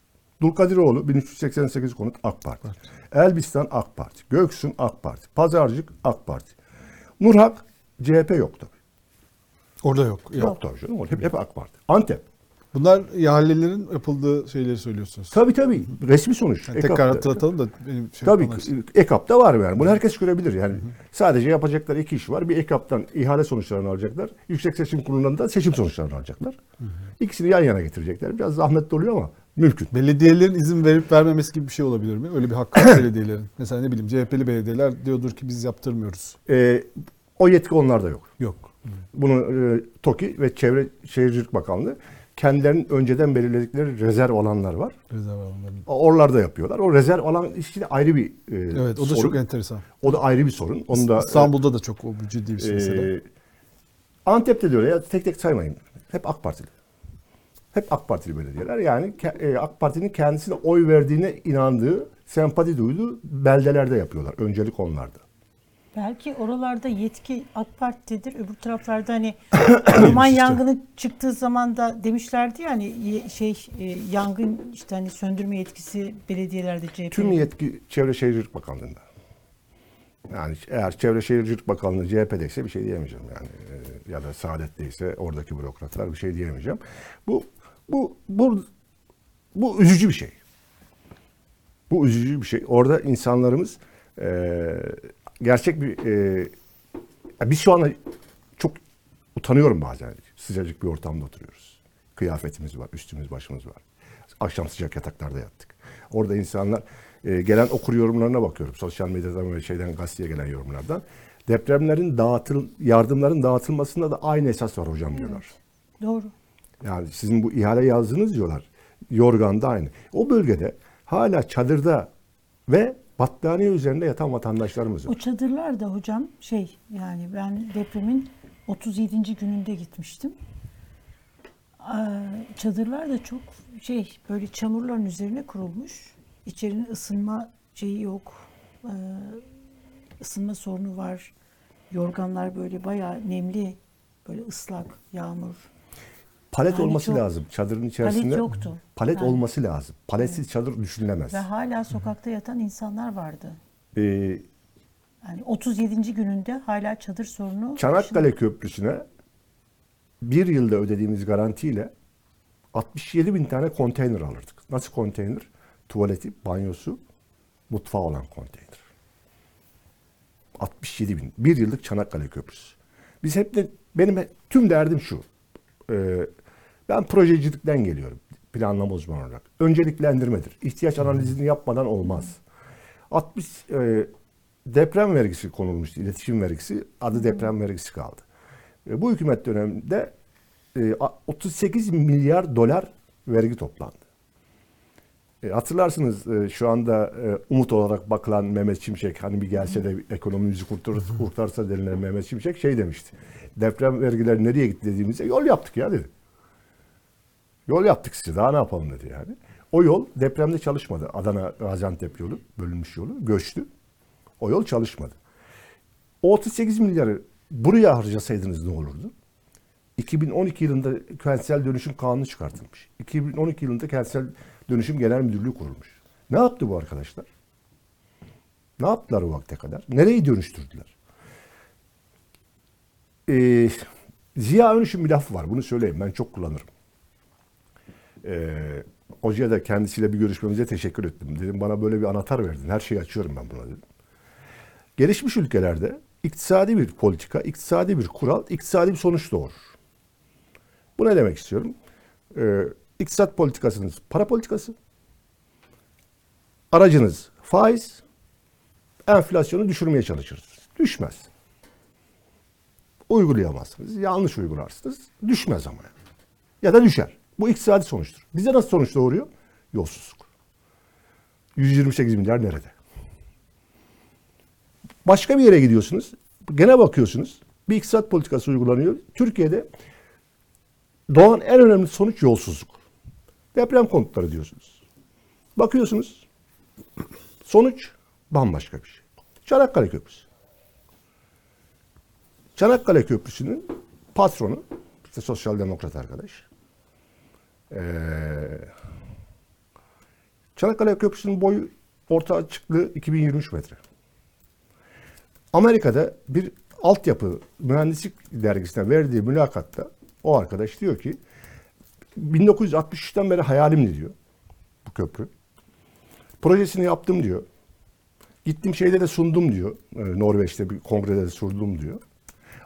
Dulkadiroğlu 1388 konut AK Parti. Elbistan AK Parti. Göksun AK Parti. Pazarcık AK Parti. Nurhak CHP yok tabii. Orada yok. yok. Yok tabii canım. Hep, hep AK Parti. Antep. Bunlar ihalelerin yapıldığı şeyleri söylüyorsunuz. Tabii tabii. Resmi sonuç. Yani tekrar hatırlatalım da benim şey Tabii için. EKAP'ta var yani. Bunu herkes görebilir yani. Sadece yapacakları iki iş var. Bir EKAP'tan ihale sonuçlarını alacaklar. Yüksek Seçim Kurulu'ndan da seçim sonuçlarını alacaklar. İkisini yan yana getirecekler. Biraz zahmetli oluyor ama mümkün. Belediyelerin izin verip vermemesi gibi bir şey olabilir mi? Öyle bir hakkı var belediyelerin. Mesela ne bileyim CHP'li belediyeler diyordur ki biz yaptırmıyoruz. Ee, o yetki onlarda yok. Yok. Bunu e, TOKİ ve Çevre Şehircilik Bakanlığı kendilerinin önceden belirledikleri rezerv alanlar var. Rezerv alanlarında. Oralarda yapıyorlar. O rezerv alan işi de ayrı bir e, Evet o da sorun. çok enteresan. O da ayrı bir sorun. Onu da İstanbul'da da çok o ciddi bir şey mesela. e, Antep'te de öyle ya tek tek saymayın. Hep AK Partili. Hep AK Partili belediyeler. Yani e, AK Parti'nin kendisine oy verdiğine inandığı, sempati duyduğu beldelerde yapıyorlar. Öncelik onlarda. Belki oralarda yetki AK Parti'dir. Öbür taraflarda hani orman yangını çıktığı zaman da demişlerdi ya hani şey e, yangın işte hani söndürme yetkisi belediyelerde CHP. Tüm yetki Çevre Şehircilik Bakanlığı'nda. Yani eğer Çevre Şehircilik Bakanlığı CHP'deyse bir şey diyemeyeceğim yani. Ee, ya da Saadet'teyse oradaki bürokratlar bir şey diyemeyeceğim. Bu bu bu bu üzücü bir şey. Bu üzücü bir şey. Orada insanlarımız e, gerçek bir e, biz şu anda çok utanıyorum bazen. Sıcacık bir ortamda oturuyoruz. Kıyafetimiz var, üstümüz başımız var. Akşam sıcak yataklarda yattık. Orada insanlar e, gelen okur yorumlarına bakıyorum. Sosyal medyadan ve şeyden gazeteye gelen yorumlardan. Depremlerin dağıtıl yardımların dağıtılmasında da aynı esas var hocam diyorlar. Doğru. Yani sizin bu ihale yazdınız diyorlar. Yorgan'da aynı. O bölgede hala çadırda ve battaniye üzerinde yatan vatandaşlarımız O var. çadırlar da hocam şey yani ben depremin 37. gününde gitmiştim. Çadırlar da çok şey böyle çamurların üzerine kurulmuş. İçerinin ısınma şeyi yok. Ee, ısınma sorunu var. Yorganlar böyle bayağı nemli. Böyle ıslak, yağmur. Palet Yani olması çok- lazım. Çadırın içerisinde yoktu. palet Yani. olması lazım. Paletsiz çadır düşünülemez. Ve hala sokakta yatan insanlar vardı. Ee, Yani 37. gününde hala çadır sorunu. Çanakkale Köprüsü'ne bir yılda ödediğimiz garantiyle 67 bin tane konteyner alırdık. Nasıl konteyner? Tuvaleti, banyosu, mutfağı olan konteyner. 67 bin. Bir yıllık Çanakkale Köprüsü. Biz hep de, benim tüm derdim şu. Ee, ben projecilikten geliyorum. Planlama uzmanı olarak. Önceliklendirmedir. İhtiyaç analizini yapmadan olmaz. 60 e, deprem vergisi konulmuştu. iletişim vergisi. Adı deprem vergisi kaldı. E, bu hükümet döneminde e, a- 38 milyar dolar vergi toplandı. E, hatırlarsınız e, şu anda e, umut olarak bakılan Mehmet Şimşek hani bir gelse de ekonomimizi kurtar, kurtarsa denilen Mehmet Şimşek şey demişti. Deprem vergileri nereye gitti dediğimizde yol yaptık ya dedi. Yol yaptık size daha ne yapalım dedi yani. O yol depremde çalışmadı. Adana Gaziantep yolu bölünmüş yolu göçtü. O yol çalışmadı. O 38 milyarı buraya harcasaydınız ne olurdu? 2012 yılında kentsel dönüşüm kanunu çıkartılmış. 2012 yılında kentsel dönüşüm genel müdürlüğü kurulmuş. Ne yaptı bu arkadaşlar? Ne yaptılar o vakte kadar? Nereyi dönüştürdüler? Ee, Ziya Önüş'ün bir lafı var. Bunu söyleyeyim. Ben çok kullanırım. Ee, hocaya da kendisiyle bir görüşmemize teşekkür ettim. Dedim bana böyle bir anahtar verdin. Her şeyi açıyorum ben buna dedim. Gelişmiş ülkelerde iktisadi bir politika, iktisadi bir kural, iktisadi bir sonuç doğurur. Bu ne demek istiyorum? Ee, iktisat politikasınız para politikası. Aracınız faiz. Enflasyonu düşürmeye çalışırsınız. Düşmez. Uygulayamazsınız. Yanlış uygularsınız. Düşmez ama. Ya da düşer. Bu iktisadi sonuçtur. Bize nasıl sonuç doğuruyor? Yolsuzluk. 128 milyar nerede? Başka bir yere gidiyorsunuz. Gene bakıyorsunuz. Bir iktisat politikası uygulanıyor. Türkiye'de doğan en önemli sonuç yolsuzluk. Deprem konutları diyorsunuz. Bakıyorsunuz. Sonuç bambaşka bir şey. Çanakkale Köprüsü. Çanakkale Köprüsü'nün patronu işte sosyal demokrat arkadaş. Ee, Çanakkale Köprüsü'nün boyu orta açıklığı 2023 metre. Amerika'da bir altyapı mühendislik dergisine verdiği mülakatta o arkadaş diyor ki 1963'ten beri hayalimdi diyor bu köprü. Projesini yaptım diyor. Gittim şeyde de sundum diyor. Ee, Norveç'te bir kongrede de sundum diyor.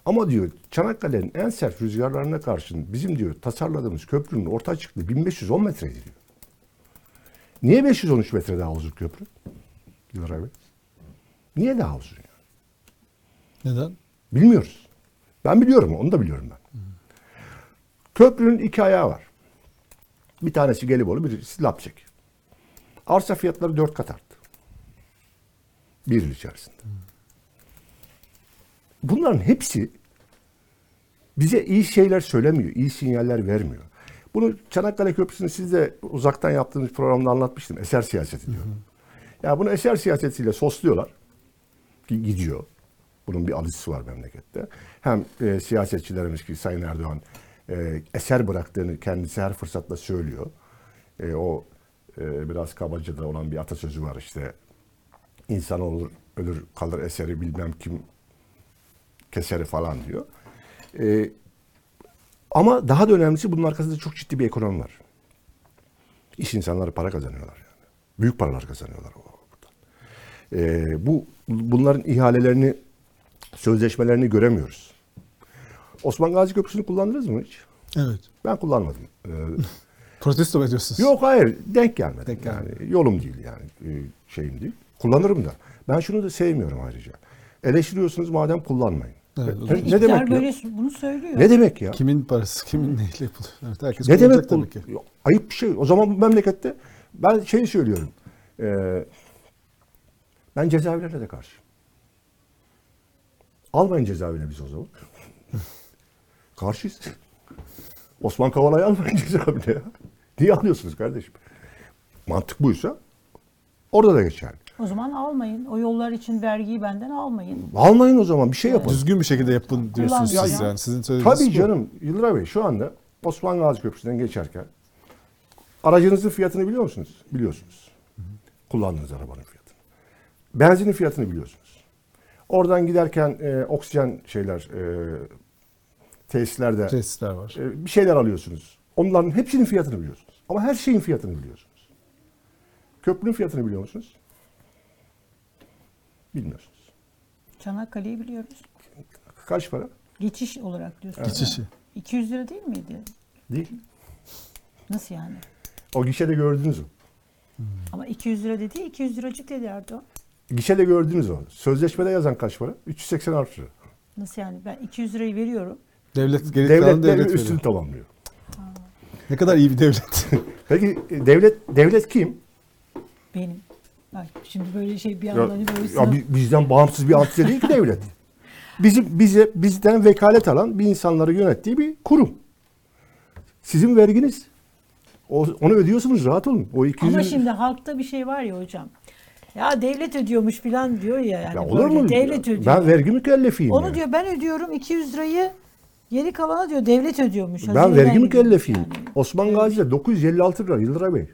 Ama diyor Çanakkale'nin en sert rüzgarlarına karşın bizim diyor tasarladığımız köprünün orta açıklığı 1510 metreydi diyor. Niye 513 metre daha uzun köprü? Diyor abi. Niye daha uzun? ya? Neden? Bilmiyoruz. Ben biliyorum onu da biliyorum ben. Köprünün iki ayağı var. Bir tanesi Gelibolu, birisi Lapçek. Arsa fiyatları dört kat arttı. Bir yıl içerisinde. Bunların hepsi bize iyi şeyler söylemiyor, iyi sinyaller vermiyor. Bunu Çanakkale Köprüsü'nü siz de uzaktan yaptığınız programda anlatmıştım. Eser siyaseti diyor. Ya bunu eser siyasetiyle sosluyorlar. Gidiyor. Bunun bir alıcısı var memlekette. Hem e, siyasetçilerimiz ki Sayın Erdoğan e, eser bıraktığını kendisi her fırsatta söylüyor. E, o e, biraz kabaca da olan bir atasözü var işte. İnsan olur, ölür kalır eseri bilmem kim keseri falan diyor. E, ama daha da önemlisi bunun arkasında çok ciddi bir ekonomi var. İş insanları para kazanıyorlar yani. Büyük paralar kazanıyorlar o buradan. Ee, bu bunların ihalelerini, sözleşmelerini göremiyoruz. Osman Gazi Köprüsü'nü kullandınız mı hiç? Evet. Ben kullanmadım. Ee, Protesto mu ediyorsunuz? yok hayır denk gelmedi. Denk gelmedi. Yani yolum değil yani e, şeyim değil. Kullanırım da. Ben şunu da sevmiyorum ayrıca. Eleştiriyorsunuz madem kullanmayın. Evet, ne, ne İktidar demek ya? böyle bunu söylüyor. Ne demek ya? Kimin parası, kimin neyle yapılıyor? Evet, herkes Ne demek bu? tabii ki. Yok, Ayıp bir şey. O zaman bu memlekette ben şey söylüyorum. Ee, ben cezaevlerine de karşıyım. Almayın cezaevine biz o zaman. Karşıyız. Osman Kavala'yı almayın cezaevine ya. Niye alıyorsunuz kardeşim? Mantık buysa orada da geçerli. O zaman almayın. O yollar için vergiyi benden almayın. Almayın o zaman bir şey yapın. Düzgün bir şekilde yapın diyorsunuz Kullan- siz Ya- yani. Sizin söylediğiniz Tabii bu. canım Yıldıray Bey şu anda Osman Gazi Köprüsü'nden geçerken aracınızın fiyatını biliyor musunuz? Biliyorsunuz. Kullandığınız arabanın fiyatını. Benzinin fiyatını biliyorsunuz. Oradan giderken e, oksijen şeyler e, tesislerde Tesisler var. e, bir şeyler alıyorsunuz. Onların hepsinin fiyatını biliyorsunuz. Ama her şeyin fiyatını biliyorsunuz. Köprünün fiyatını biliyor musunuz? Bilmiyorsunuz. Çanakkale'yi biliyoruz. Kaç para? Geçiş olarak diyorsun. Geçişi. 200 lira değil miydi? Değil. Nasıl yani? O gişede gördünüz mü? Ama 200 lira dedi, 200 liracık dedi Erdoğan. Gişede gördünüz o. Sözleşmede yazan kaç para? 386 lira. Nasıl yani? Ben 200 lirayı veriyorum. Devlet geri Devlet kalan de devlet üstünü tamamlıyor. Ne kadar iyi bir devlet. Peki e, devlet devlet kim? Benim. Bak şimdi böyle şey bir anda hani böyle ya sınav- bi- bizden bağımsız bir antite değil ki devlet. Bizim bize bizden vekalet alan bir insanları yönettiği bir kurum. Sizin verginiz. O, onu ödüyorsunuz rahat olun. O 200 Ama şimdi halkta bir şey var ya hocam. Ya devlet ödüyormuş falan diyor ya. Yani ya olur böyle mu? Devlet ödüyor. Ben vergi mükellefiyim. Onu ya. diyor ben ödüyorum 200 lirayı geri kalana diyor devlet ödüyormuş. Ben Hazineden vergi gidiyormuş mükellefiyim. yani. Osman Gazi'de 956 lira Yıldıray Bey.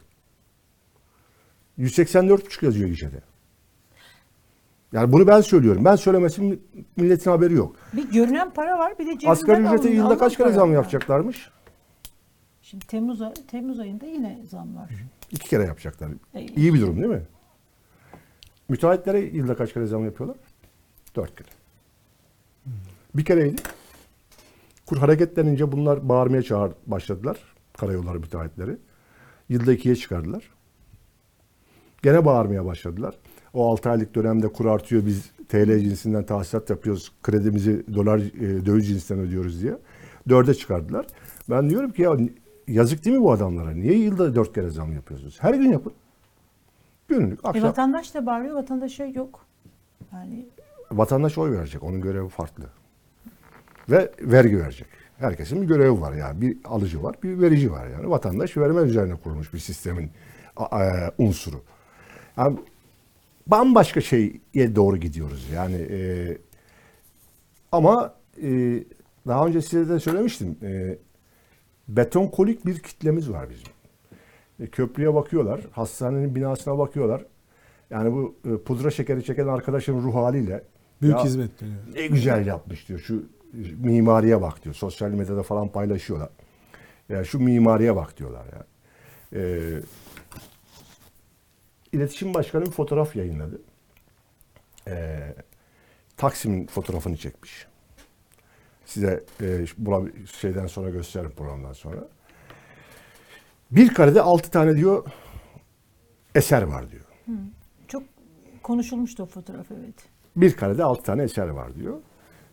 184,5 yazıyor gişede. Yani bunu ben söylüyorum. Ben söylemesin milletin haberi yok. Bir görünen para var bir de cebinden Asgari ücrete alın- yılda kaç kere zam var. yapacaklarmış? Şimdi Temmuz, ay- Temmuz ayında yine zam var. İki kere yapacaklar. E, İyi bir durum değil mi? Müteahhitlere yılda kaç kere zam yapıyorlar? Dört kere. Bir kereydi. Kur hareketlenince bunlar bağırmaya çağır başladılar. Karayolları müteahhitleri. Yılda ikiye çıkardılar. Gene bağırmaya başladılar. O 6 aylık dönemde kur artıyor biz TL cinsinden tahsilat yapıyoruz. Kredimizi dolar e, döviz cinsinden ödüyoruz diye. Dörde çıkardılar. Ben diyorum ki ya yazık değil mi bu adamlara? Niye yılda dört kere zam yapıyorsunuz? Her gün yapın. Günlük, E, akşam. vatandaş da bağırıyor vatandaşa yok. Yani Vatandaş oy verecek. Onun görevi farklı. Ve vergi verecek. Herkesin bir görevi var yani. Bir alıcı var, bir verici var yani. Vatandaş verme üzerine kurulmuş bir sistemin a- unsuru. Yani bambaşka şeye doğru gidiyoruz. Yani e, ama e, daha önce size de söylemiştim. E, beton kolik bir kitlemiz var bizim. E, köprüye bakıyorlar, hastanenin binasına bakıyorlar. Yani bu e, pudra şekeri çeken arkadaşın ruh haliyle Büyük ya hizmet dönüyor. ne güzel yapmış diyor. Şu mimariye bak diyor. Sosyal medyada falan paylaşıyorlar. Ya şu mimariye bak diyorlar ya. Ee, İletişim Başkanı bir fotoğraf yayınladı. Ee, Taksim'in fotoğrafını çekmiş. Size e, bula- şeyden sonra gösteririm programdan sonra. Bir karede altı tane diyor eser var diyor. çok konuşulmuştu o fotoğraf evet. Bir karede altı tane eser var diyor.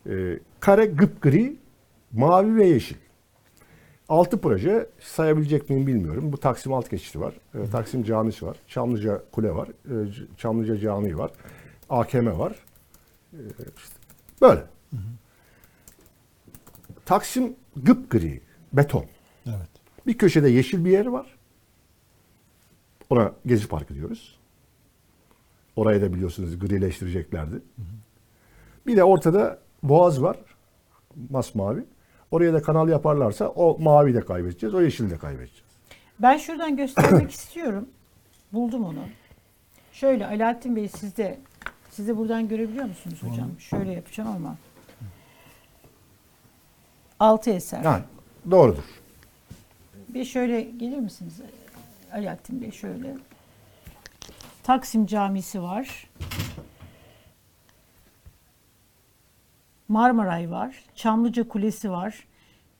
Ee, kare gıpgri, mavi ve yeşil. Altı proje sayabilecek miyim bilmiyorum. Bu Taksim alt geçidi var. E, Taksim Camisi var. Çamlıca Kule var. e, Çamlıca Camii var. AKM var. E, işte böyle. Taksim gıpgri, beton. Evet. Bir köşede yeşil bir yer var. Ona Gezi Parkı diyoruz. Orayı da biliyorsunuz grileştireceklerdi. Bir de ortada boğaz var. Masmavi. Oraya da kanal yaparlarsa o mavi de kaybedeceğiz, o yeşili de kaybedeceğiz. Ben şuradan göstermek istiyorum. Buldum onu. Şöyle Alaaddin Bey siz de siz de buradan görebiliyor musunuz hocam? Şöyle yapacağım ama. Altı eser. Yani doğrudur. Bir şöyle gelir misiniz Alaaddin Bey şöyle. Taksim Camisi var. Marmaray var. Çamlıca Kulesi var.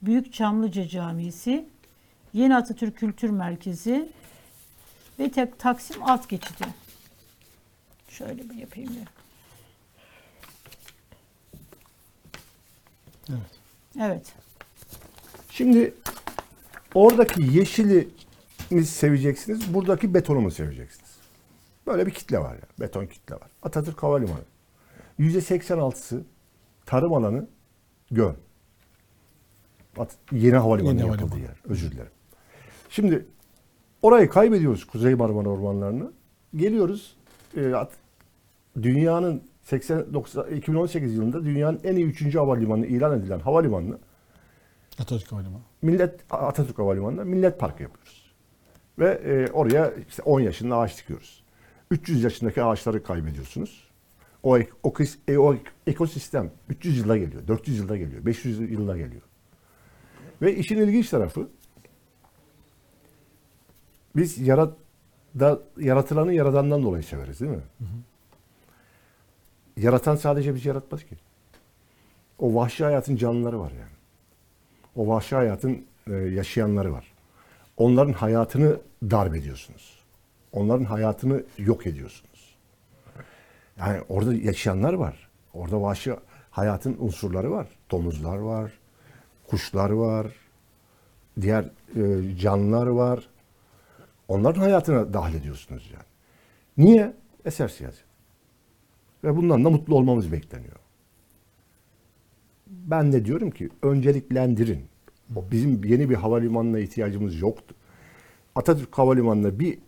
Büyük Çamlıca Camisi. Yeni Atatürk Kültür Merkezi ve tek Taksim Alt Geçidi. Şöyle bir yapayım bir. Evet. Evet. Şimdi oradaki yeşili mi seveceksiniz, buradaki betonu mu seveceksiniz? Böyle bir kitle var ya, beton kitle var. Atatürk Havalimanı. %86'sı tarım alanı göl. At- yeni havalimanı Yeni yapıldığı havalimanı. yer. Özür dilerim. Şimdi orayı kaybediyoruz Kuzey Marmara ormanlarını. Geliyoruz e, at- dünyanın 80 90 2018 yılında dünyanın en iyi 3. havalimanı ilan edilen havalimanını Atatürk Havalimanı. Millet Atatürk Havalimanı'nda Millet Parkı yapıyoruz. Ve e, oraya işte 10 yaşında ağaç dikiyoruz. 300 yaşındaki ağaçları kaybediyorsunuz. O, o, e, o ekosistem 300 yılda geliyor, 400 yılda geliyor, 500 yılda geliyor. Ve işin ilginç tarafı biz yarat, da, yaratılanı yaradandan dolayı severiz değil mi? Yaratan sadece bizi yaratmadı ki. O vahşi hayatın canlıları var yani. O vahşi hayatın e, yaşayanları var. Onların hayatını darp ediyorsunuz. Onların hayatını yok ediyorsunuz. Yani orada yaşayanlar var. Orada vahşi hayatın unsurları var. Domuzlar var, kuşlar var, diğer e, canlılar var. Onların hayatına dahil ediyorsunuz yani. Niye? Eser siyaset. Ve bundan da mutlu olmamız bekleniyor. Ben de diyorum ki önceliklendirin. Bizim yeni bir havalimanına ihtiyacımız yoktu. Atatürk Havalimanı'na bir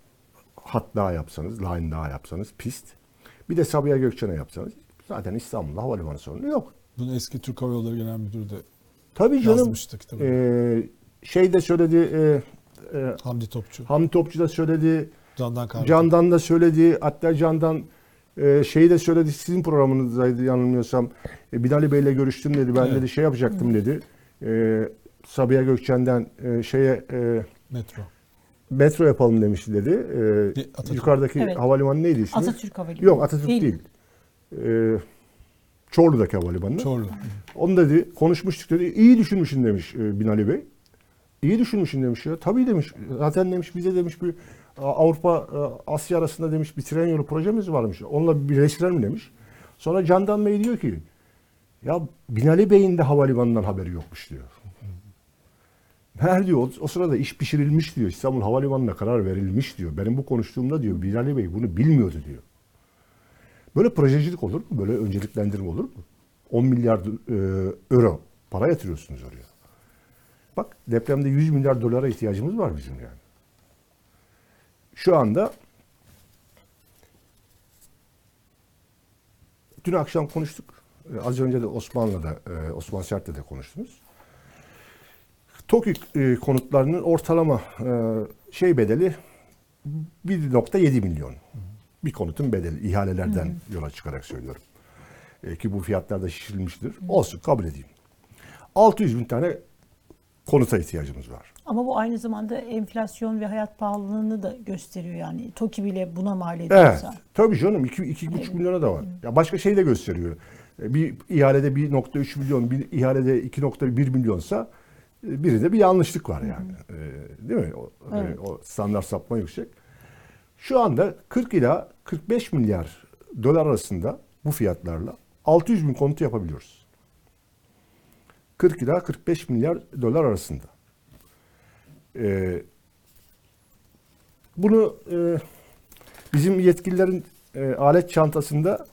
hat daha yapsanız, line daha yapsanız, pist. Bir de Sabiha Gökçen'e yapsanız zaten İstanbul'da havalimanı sorunu yok. Bunu eski Türk Hava Yolları Genel Müdürü de Tabii canım. yazmıştı kitabı. Ee, şey de söyledi, e, e, Hamdi Topçu. Hamdi Topçu da söyledi, Candan Kahve. Candan da söyledi. Hatta Candan e, şeyi de söyledi. Sizin programınızdaydı yanılmıyorsam. E, Binali Bey'le görüştüm dedi. Ben Evet. dedi şey yapacaktım dedi. E, Sabiha Gökçen'den e, şeye e, Metro. Metro yapalım demişti dedi. E, Atatürk. yukarıdaki Evet. havalimanı neydi ismi? Atatürk Havalimanı. Yok Atatürk Değil. değil. E, Çorlu'daki havalimanı. Çorlu. Onu dedi konuşmuştuk dedi. İyi düşünmüşsün demiş e, Binali Bey. İyi düşünmüşsün demiş ya. Tabii demiş. Zaten demiş bize demiş bir Avrupa e, Asya arasında demiş bir tren yolu projemiz varmış. Onunla birleştirelim demiş. Sonra Candan Bey diyor ki ya Binali Bey'in de havalimanından haberi yokmuş diyor. Her diyor o, sırada iş pişirilmiş diyor. İstanbul Havalimanı'na karar verilmiş diyor. Benim bu konuştuğumda diyor Binali Bey bunu bilmiyordu diyor. Böyle projecilik olur mu? Böyle önceliklendirme olur mu? 10 milyar e, euro para yatırıyorsunuz oraya. Bak depremde 100 milyar dolara ihtiyacımız var bizim yani. Şu anda dün akşam konuştuk. E, Az önce de Osmanlı'da, e, Osman Sert'le de konuştunuz. TOKİ e, konutlarının ortalama e, şey bedeli 1.7 milyon. Bir konutun bedeli ihalelerden yola çıkarak söylüyorum. E, ki bu fiyatlar da şişirilmiştir. Olsun kabul edeyim. 600 bin tane konuta ihtiyacımız var. Ama bu aynı zamanda enflasyon ve hayat pahalılığını da gösteriyor yani. TOKİ bile buna mal Evet. ediyorsa. Tabii canım 2,5 milyona da var. Ya başka şey de gösteriyor. Bir ihalede 1.3 milyon, bir ihalede 2.1 milyonsa biri de bir yanlışlık var yani. E, Değil mi? O, e, Evet. o standart sapma yüksek. Şu anda 40 ila 45 milyar dolar arasında bu fiyatlarla 600 bin konutu yapabiliyoruz. 40 ila 45 milyar dolar arasında. Ee, bunu e, bizim yetkililerin e, alet çantasında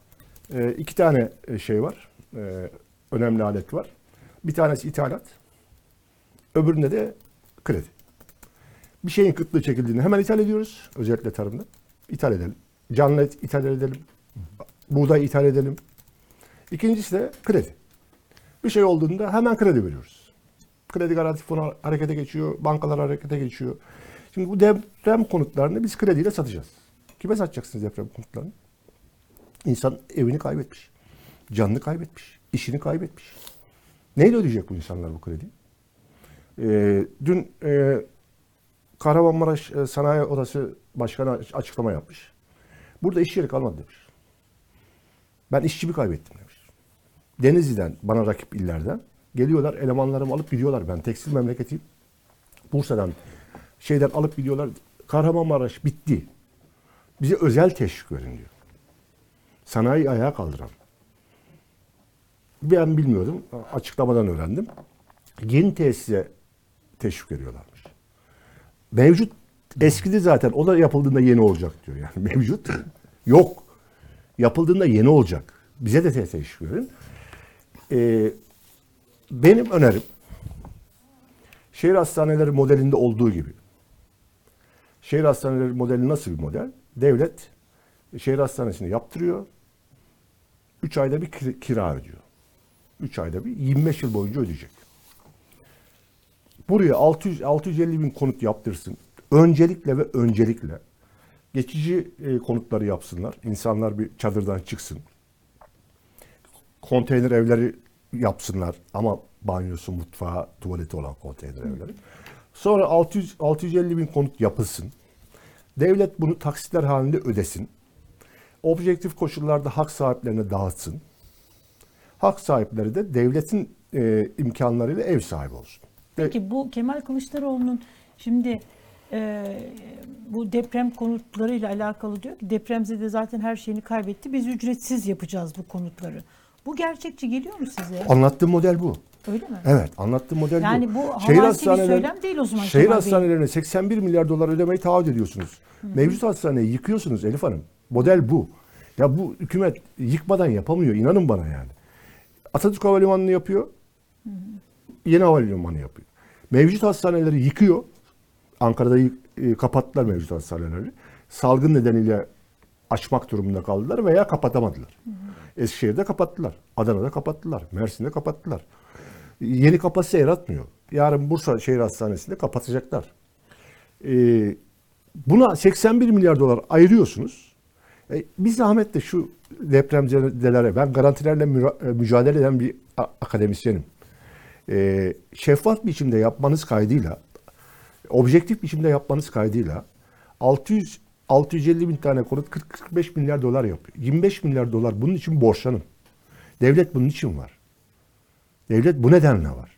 e, iki tane e, şey var. E, önemli alet var. Bir tanesi ithalat. Öbüründe de kredi. Bir şeyin kıtlığı çekildiğinde hemen ithal ediyoruz. Özellikle tarımda. İthal edelim. Canlı et ithal edelim. Buğday ithal edelim. İkincisi de kredi. Bir şey olduğunda hemen kredi veriyoruz. Kredi garanti fonu harekete geçiyor, bankalar harekete geçiyor. Şimdi bu deprem konutlarını biz krediyle satacağız. Kime satacaksınız deprem konutlarını? İnsan evini kaybetmiş, canını kaybetmiş, işini kaybetmiş. Neyle ödeyecek bu insanlar bu krediyi? Ee, dün e, Kahramanmaraş e, Sanayi Odası Başkanı açıklama yapmış. Burada iş yeri kalmadı demiş. Ben işçimi kaybettim demiş. Denizli'den, bana rakip illerden geliyorlar, elemanlarımı alıp gidiyorlar. Ben tekstil memleketiyim. Bursa'dan, şeyden alıp gidiyorlar. Kahramanmaraş bitti. Bize özel teşvik verin diyor. Sanayi ayağa kaldıran. Ben bilmiyordum. Açıklamadan öğrendim. Yeni tesise teşvik veriyorlarmış. Mevcut eskidi zaten. O da yapıldığında yeni olacak diyor. Yani mevcut yok. Yapıldığında yeni olacak. Bize de teşvik verin. Ee, benim önerim şehir hastaneleri modelinde olduğu gibi. Şehir hastaneleri modeli nasıl bir model? Devlet şehir hastanesini yaptırıyor. 3 ayda bir kir- kira ödüyor. 3 ayda bir 25 yıl boyunca ödeyecek. Buraya 600 650 bin konut yaptırsın. Öncelikle ve öncelikle geçici e, konutları yapsınlar. İnsanlar bir çadırdan çıksın. Konteyner evleri yapsınlar ama banyosu, mutfağı, tuvaleti olan konteyner evleri. Sonra 600 650 bin konut yapılsın. Devlet bunu taksitler halinde ödesin. Objektif koşullarda hak sahiplerine dağıtsın. Hak sahipleri de devletin e, imkanlarıyla ev sahibi olsun. Peki bu Kemal Kılıçdaroğlu'nun şimdi e, bu deprem konutlarıyla alakalı diyor ki depremzede zaten her şeyini kaybetti. Biz ücretsiz yapacağız bu konutları. Bu gerçekçi geliyor mu size? Anlattığım model bu. Öyle mi? Evet, anlattığım model Yani bu. bu havasi bir söylem değil o zaman Şehir Kemal Bey. hastanelerine 81 milyar dolar ödemeyi taahhüt ediyorsunuz. Mevcut hastaneyi yıkıyorsunuz Elif Hanım. Model bu. Ya bu hükümet yıkmadan yapamıyor. inanın bana yani. Atatürk Havalimanı'nı yapıyor. Yeni havalimanı yapıyor. Mevcut hastaneleri yıkıyor. Ankara'da e, kapattılar mevcut hastaneleri. Salgın nedeniyle açmak durumunda kaldılar veya kapatamadılar. Eskişehir'de kapattılar. Adana'da kapattılar. Mersin'de kapattılar. Yeni kapasite yaratmıyor. Yarın Bursa Şehir Hastanesi'nde kapatacaklar. Ee, buna 81 milyar dolar ayırıyorsunuz. E, bir zahmet de şu depremzedelere, ben garantilerle e, mücadele eden bir akademisyenim. Ee, şeffaf biçimde yapmanız kaydıyla, objektif biçimde yapmanız kaydıyla 600 650 bin tane konut 40-45 milyar dolar yapıyor. 25 milyar dolar bunun için borçlanın. Devlet bunun için var. Devlet bu nedenle var.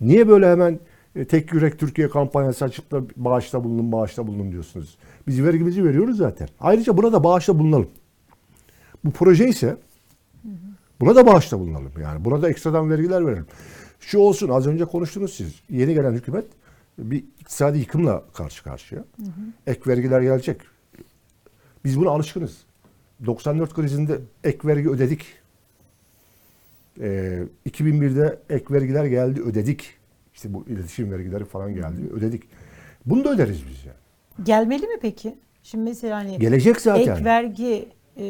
Niye böyle hemen e, tek yürek Türkiye kampanyası açıp da bağışta bulunun, bağışta bulunun diyorsunuz? Biz vergimizi veriyoruz zaten. Ayrıca buna da bağışta bulunalım. Bu proje ise buna da bağışta bulunalım. Yani buna da ekstradan vergiler verelim. Şu olsun az önce konuştunuz siz. Yeni gelen hükümet bir iktisadi yıkımla karşı karşıya. Ek vergiler gelecek. Biz buna alışkınız. 94 krizinde ek vergi ödedik. Ee, 2001'de ek vergiler geldi ödedik. İşte bu iletişim vergileri falan geldi ödedik. Bunu da öderiz biz yani. Gelmeli mi peki? Şimdi mesela hani Gelecek zaten. ek vergi e,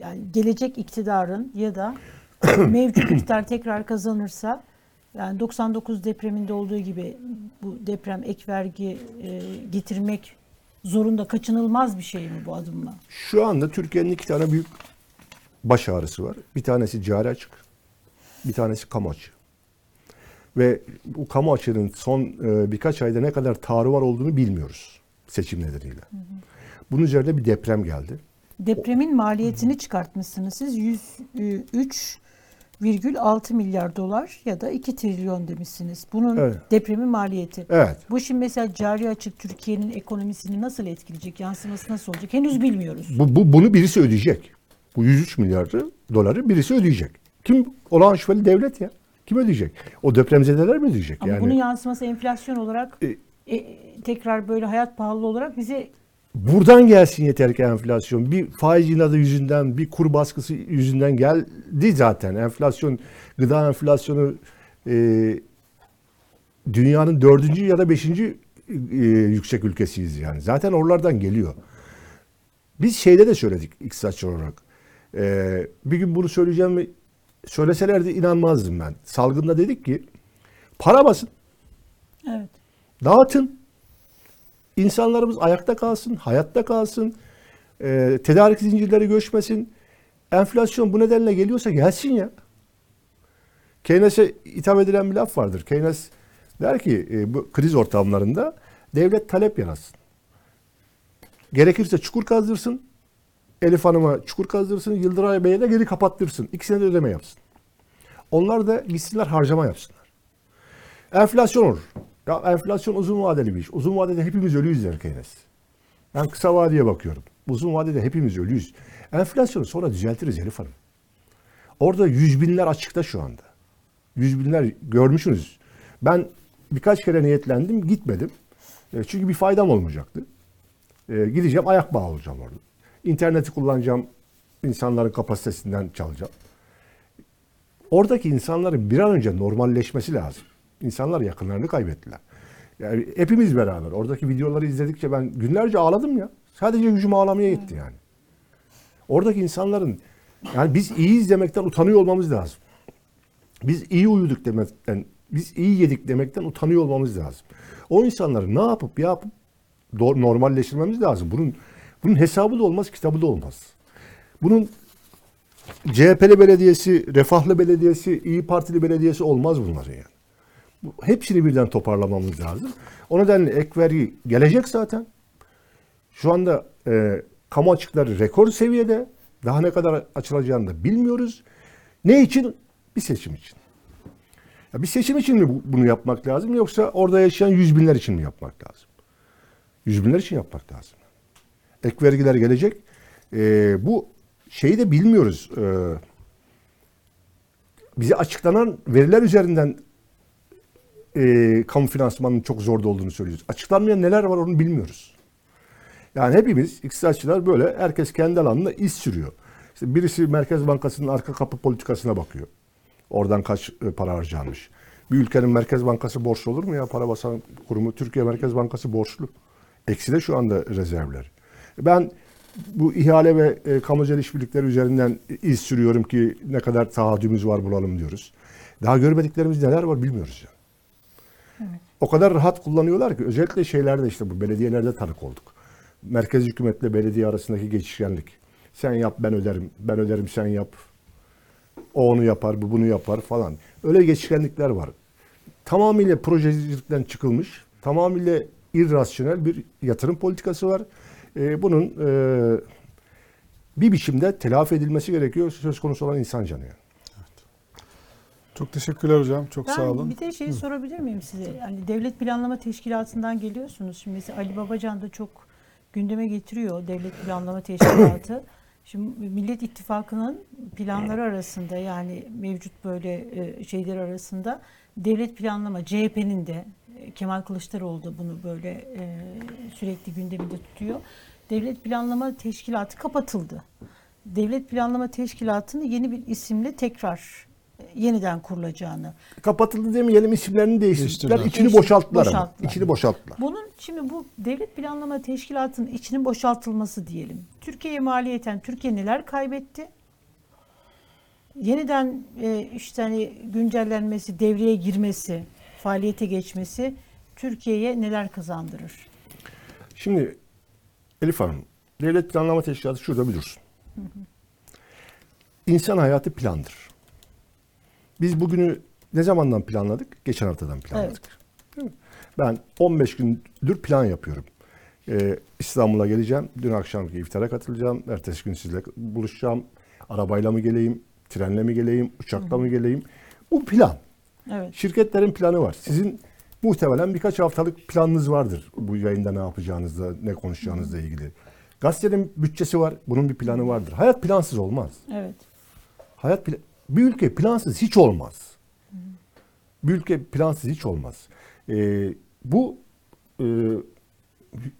yani gelecek iktidarın ya da mevcut iktidar tekrar kazanırsa yani 99 depreminde olduğu gibi bu deprem ek vergi e, getirmek zorunda kaçınılmaz bir şey mi bu adımla? Şu anda Türkiye'nin iki tane büyük baş ağrısı var. Bir tanesi cari açık, bir tanesi kamu açığı. Ve bu kamu açığının son e, birkaç ayda ne kadar var olduğunu bilmiyoruz seçim nedeniyle. Bunun üzerine bir deprem geldi. Depremin maliyetini çıkartmışsınız siz 103,6 milyar dolar ya da 2 trilyon demişsiniz. Bunun Evet. depremin maliyeti. Evet. Bu şimdi mesela cari açık Türkiye'nin ekonomisini nasıl etkileyecek? Yansıması nasıl olacak? Henüz bilmiyoruz. Bu, bu bunu birisi ödeyecek. Bu 103 milyar doları birisi ödeyecek. Kim? Olağan şüpheli devlet ya. Kim ödeyecek? O depremzedeler mi ödeyecek? Ama yani bunun yansıması enflasyon olarak E- e, tekrar böyle hayat pahalı olarak bize buradan gelsin yeter ki enflasyon. Bir faiz inadı yüzünden, bir kur baskısı yüzünden geldi zaten. Enflasyon, gıda enflasyonu e, dünyanın dördüncü ya da beşinci e, yüksek ülkesiyiz yani. Zaten oralardan geliyor. Biz şeyde de söyledik iktisatçı olarak. E, bir gün bunu söyleyeceğim mi? Söyleselerdi inanmazdım ben. Salgında dedik ki para basın, evet. dağıtın. İnsanlarımız ayakta kalsın, hayatta kalsın. E, tedarik zincirleri göçmesin. Enflasyon bu nedenle geliyorsa gelsin ya. Keynes'e hitap edilen bir laf vardır. Keynes der ki e, bu kriz ortamlarında devlet talep yaratsın. Gerekirse çukur kazdırsın. Elif Hanım'a çukur kazdırsın. Yıldıray Bey'e de geri kapattırsın. İkisine de ödeme yapsın. Onlar da gitsinler harcama yapsınlar. Enflasyon olur. Ya enflasyon uzun vadeli bir iş. Uzun vadede hepimiz ölüyüz der Keynes. Ben kısa vadeye bakıyorum. Uzun vadede hepimiz ölüyüz. Enflasyonu sonra düzeltiriz Elif Hanım. Orada yüz binler açıkta şu anda. Yüz binler görmüşsünüz. Ben birkaç kere niyetlendim gitmedim. E, Çünkü bir faydam olmayacaktı. E, gideceğim ayak bağı olacağım orada. İnterneti kullanacağım. insanların kapasitesinden çalacağım. Oradaki insanların bir an önce normalleşmesi lazım. İnsanlar yakınlarını kaybettiler. Yani hepimiz beraber. Oradaki videoları izledikçe ben günlerce ağladım ya. Sadece gücüm ağlamaya gitti yani. Oradaki insanların yani biz iyi izlemekten utanıyor olmamız lazım. Biz iyi uyuduk demekten, biz iyi yedik demekten utanıyor olmamız lazım. O insanları ne yapıp yapıp normalleştirmemiz lazım. Bunun bunun hesabı da olmaz, kitabı da olmaz. Bunun CHP'li belediyesi, Refahlı belediyesi, İyi Partili belediyesi olmaz bunların yani. Hepsini birden toparlamamız lazım. O nedenle ek vergi gelecek zaten. Şu anda e, kamu açıkları rekor seviyede. Daha ne kadar açılacağını da bilmiyoruz. Ne için? Bir seçim için. Ya bir seçim için mi bu- bunu yapmak lazım yoksa orada yaşayan yüz binler için mi yapmak lazım? Yüz binler için yapmak lazım. Ek vergiler gelecek. E, bu şeyi de bilmiyoruz. E, bize açıklanan veriler üzerinden e, kamu finansmanının çok zorda olduğunu söylüyoruz. Açıklanmayan neler var onu bilmiyoruz. Yani hepimiz iktisatçılar böyle herkes kendi alanında iz sürüyor. İşte birisi Merkez Bankası'nın arka kapı politikasına bakıyor. Oradan kaç e, para harcanmış. Bir ülkenin Merkez Bankası borçlu olur mu ya? Para basan kurumu Türkiye Merkez Bankası borçlu. Ekside şu anda rezervler. Ben bu ihale ve e, kamucal işbirlikleri üzerinden iz sürüyorum ki ne kadar taahhüdümüz var bulalım diyoruz. Daha görmediklerimiz neler var bilmiyoruz ya. O kadar rahat kullanıyorlar ki özellikle şeylerde işte bu belediyelerde tanık olduk. Merkez hükümetle belediye arasındaki geçişkenlik. Sen yap ben öderim, ben öderim sen yap. O onu yapar, bu bunu yapar falan. Öyle geçişkenlikler var. Tamamıyla projecilikten çıkılmış, tamamıyla irrasyonel bir yatırım politikası var. Ee, bunun e, bir biçimde telafi edilmesi gerekiyor söz konusu olan insan canı. yani. Çok teşekkürler hocam. Çok Ben sağ olun. bir de şey sorabilir miyim size? Yani Devlet Planlama Teşkilatı'ndan geliyorsunuz. Şimdi mesela Ali Babacan da çok gündeme getiriyor Devlet Planlama Teşkilatı. Şimdi Millet İttifakı'nın planları arasında yani mevcut böyle e, şeyler arasında devlet planlama CHP'nin de e, Kemal Kılıçdaroğlu da bunu böyle e, sürekli gündeminde tutuyor. Devlet Planlama Teşkilatı kapatıldı. Devlet Planlama Teşkilatı'nı yeni bir isimle tekrar yeniden kurulacağını Kapatıldı demeyelim isimlerini değiştirdiler. İçini Değiştir- boşalttılar, ama. boşalttılar. İçini boşalttılar. Bunun şimdi bu devlet planlama teşkilatının içinin boşaltılması diyelim. Türkiye'ye maliyeten Türkiye neler kaybetti? Yeniden e, işte hani güncellenmesi, devreye girmesi, faaliyete geçmesi Türkiye'ye neler kazandırır? Şimdi Elif Hanım, devlet planlama teşkilatı şurada biliyorsun. İnsan hayatı plandır. Biz bugünü ne zamandan planladık? Geçen haftadan planladık. Değil mi? Ben 15 gündür plan yapıyorum. Ee, İstanbul'a geleceğim. Dün akşamki iftara katılacağım. Ertesi gün sizle buluşacağım. Arabayla mı geleyim? Trenle mi geleyim? Uçakla mı geleyim? Bu plan. Evet. Şirketlerin planı var. Sizin muhtemelen birkaç haftalık planınız vardır. Bu yayında ne yapacağınızla, ne konuşacağınızla ilgili. Gazetenin bütçesi var. Bunun bir planı vardır. Hayat plansız olmaz. Evet. Hayat pla- bir ülke plansız hiç olmaz. Bir ülke plansız hiç olmaz. Ee, bu e,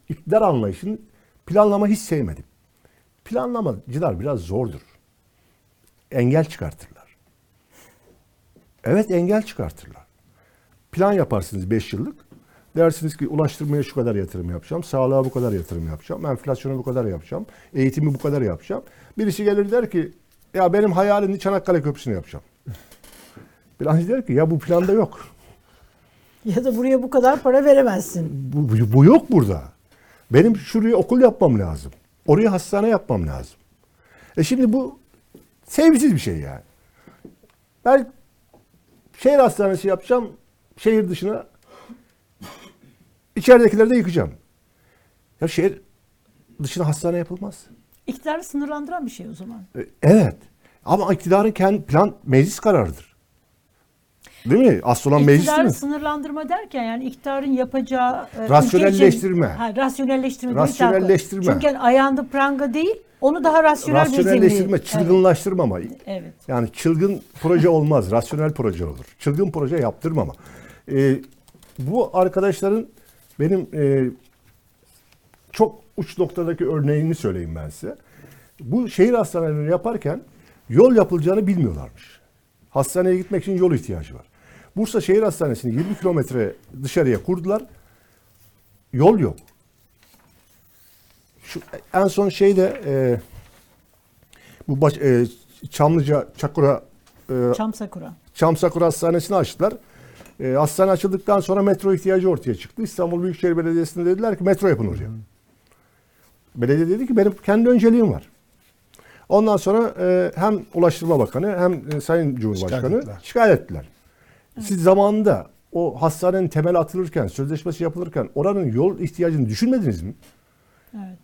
iktidar anlayışını planlama hiç sevmedim. Planlamacılar biraz zordur. Engel çıkartırlar. Evet engel çıkartırlar. Plan yaparsınız 5 yıllık. Dersiniz ki ulaştırmaya şu kadar yatırım yapacağım, sağlığa bu kadar yatırım yapacağım, enflasyona bu kadar yapacağım, eğitimi bu kadar yapacağım. Birisi gelir der ki ya benim hayalim Çanakkale Köprüsü'nü yapacağım. Plancı der ki ya bu planda yok. Ya da buraya bu kadar para veremezsin. Bu, bu, bu yok burada. Benim şuraya okul yapmam lazım. Oraya hastane yapmam lazım. E şimdi bu sevimsiz bir şey yani. Ben şehir hastanesi yapacağım. Şehir dışına içeridekileri de yıkacağım. Ya şehir dışına hastane yapılmaz. İktidarı sınırlandıran bir şey o zaman. E, Evet. Ama iktidarın kendi plan meclis kararıdır. Değil mi? Asıl olan meclis mi? sınırlandırma derken yani iktidarın yapacağı e, ülke Rasyonelleştirme. için- ha, rasyonelleştirme. Rasyonelleştirme. Çünkü yani ayağında pranga değil, onu daha rasyonel bir Rasyonelleştirme, zemine- çılgınlaştırmama. Evet. evet. Yani çılgın proje olmaz, rasyonel proje olur. Çılgın proje yaptırmama. Ee, bu arkadaşların benim e, çok uç noktadaki örneğini söyleyeyim ben size. Bu şehir hastanelerini yaparken yol yapılacağını bilmiyorlarmış. Hastaneye gitmek için yol ihtiyacı var. Bursa Şehir Hastanesi'ni 20 kilometre dışarıya kurdular. Yol yok. Şu, en son şeyde e, bu baş, e, Çamlıca Çakura e, Çam sakura. Hastanesi'ni açtılar. E, hastane açıldıktan sonra metro ihtiyacı ortaya çıktı. İstanbul Büyükşehir Belediyesi'ne dediler ki metro yapın oraya. Belediye dedi ki benim kendi önceliğim var. Ondan sonra e, hem Ulaştırma Bakanı hem e, Sayın Cumhurbaşkanı Şikayet ettiler. şikayet ettiler. Siz zamanında o hastanenin temeli atılırken, sözleşmesi yapılırken oranın yol ihtiyacını düşünmediniz mi? Evet.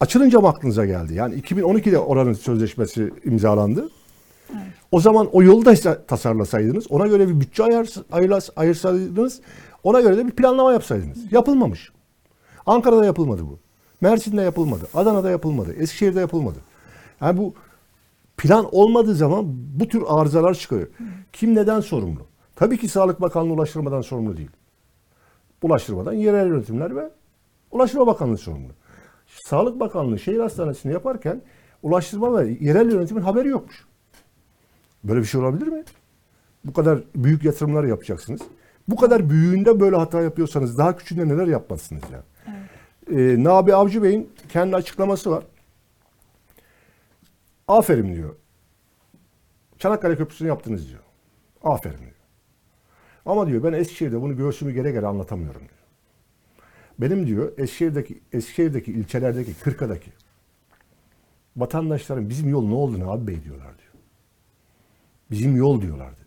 Açılınca mı aklınıza geldi? Yani 2012'de oranın sözleşmesi imzalandı. O zaman o yolu da tasarlasaydınız, ona göre bir bütçe ayırlas- ayırsaydınız, ona göre de bir planlama yapsaydınız. Yapılmamış. Ankara'da yapılmadı bu. Mersin'de yapılmadı. Adana'da yapılmadı. Eskişehir'de yapılmadı. Yani bu plan olmadığı zaman bu tür arızalar çıkıyor. Kim neden sorumlu? Tabii ki Sağlık Bakanlığı ulaştırmadan sorumlu değil. Ulaştırmadan yerel yönetimler ve Ulaştırma Bakanlığı sorumlu. Sağlık Bakanlığı şehir hastanesini yaparken ulaştırma ve yerel yönetimin haberi yokmuş. Böyle bir şey olabilir mi? Bu kadar büyük yatırımlar yapacaksınız. Bu kadar büyüğünde böyle hata yapıyorsanız daha küçüğünde neler yapmazsınız ya? Ee, Nabi Avcı Bey'in kendi açıklaması var. Aferin diyor. Çanakkale Köprüsü'nü yaptınız diyor. Aferin diyor. Ama diyor ben Eskişehir'de bunu göğsümü gere gere anlatamıyorum diyor. Benim diyor Eskişehir'deki, Eskişehir'deki ilçelerdeki, Kırka'daki vatandaşların bizim yol ne oldu ne abi bey diyorlar diyor. Bizim yol diyorlar dedi.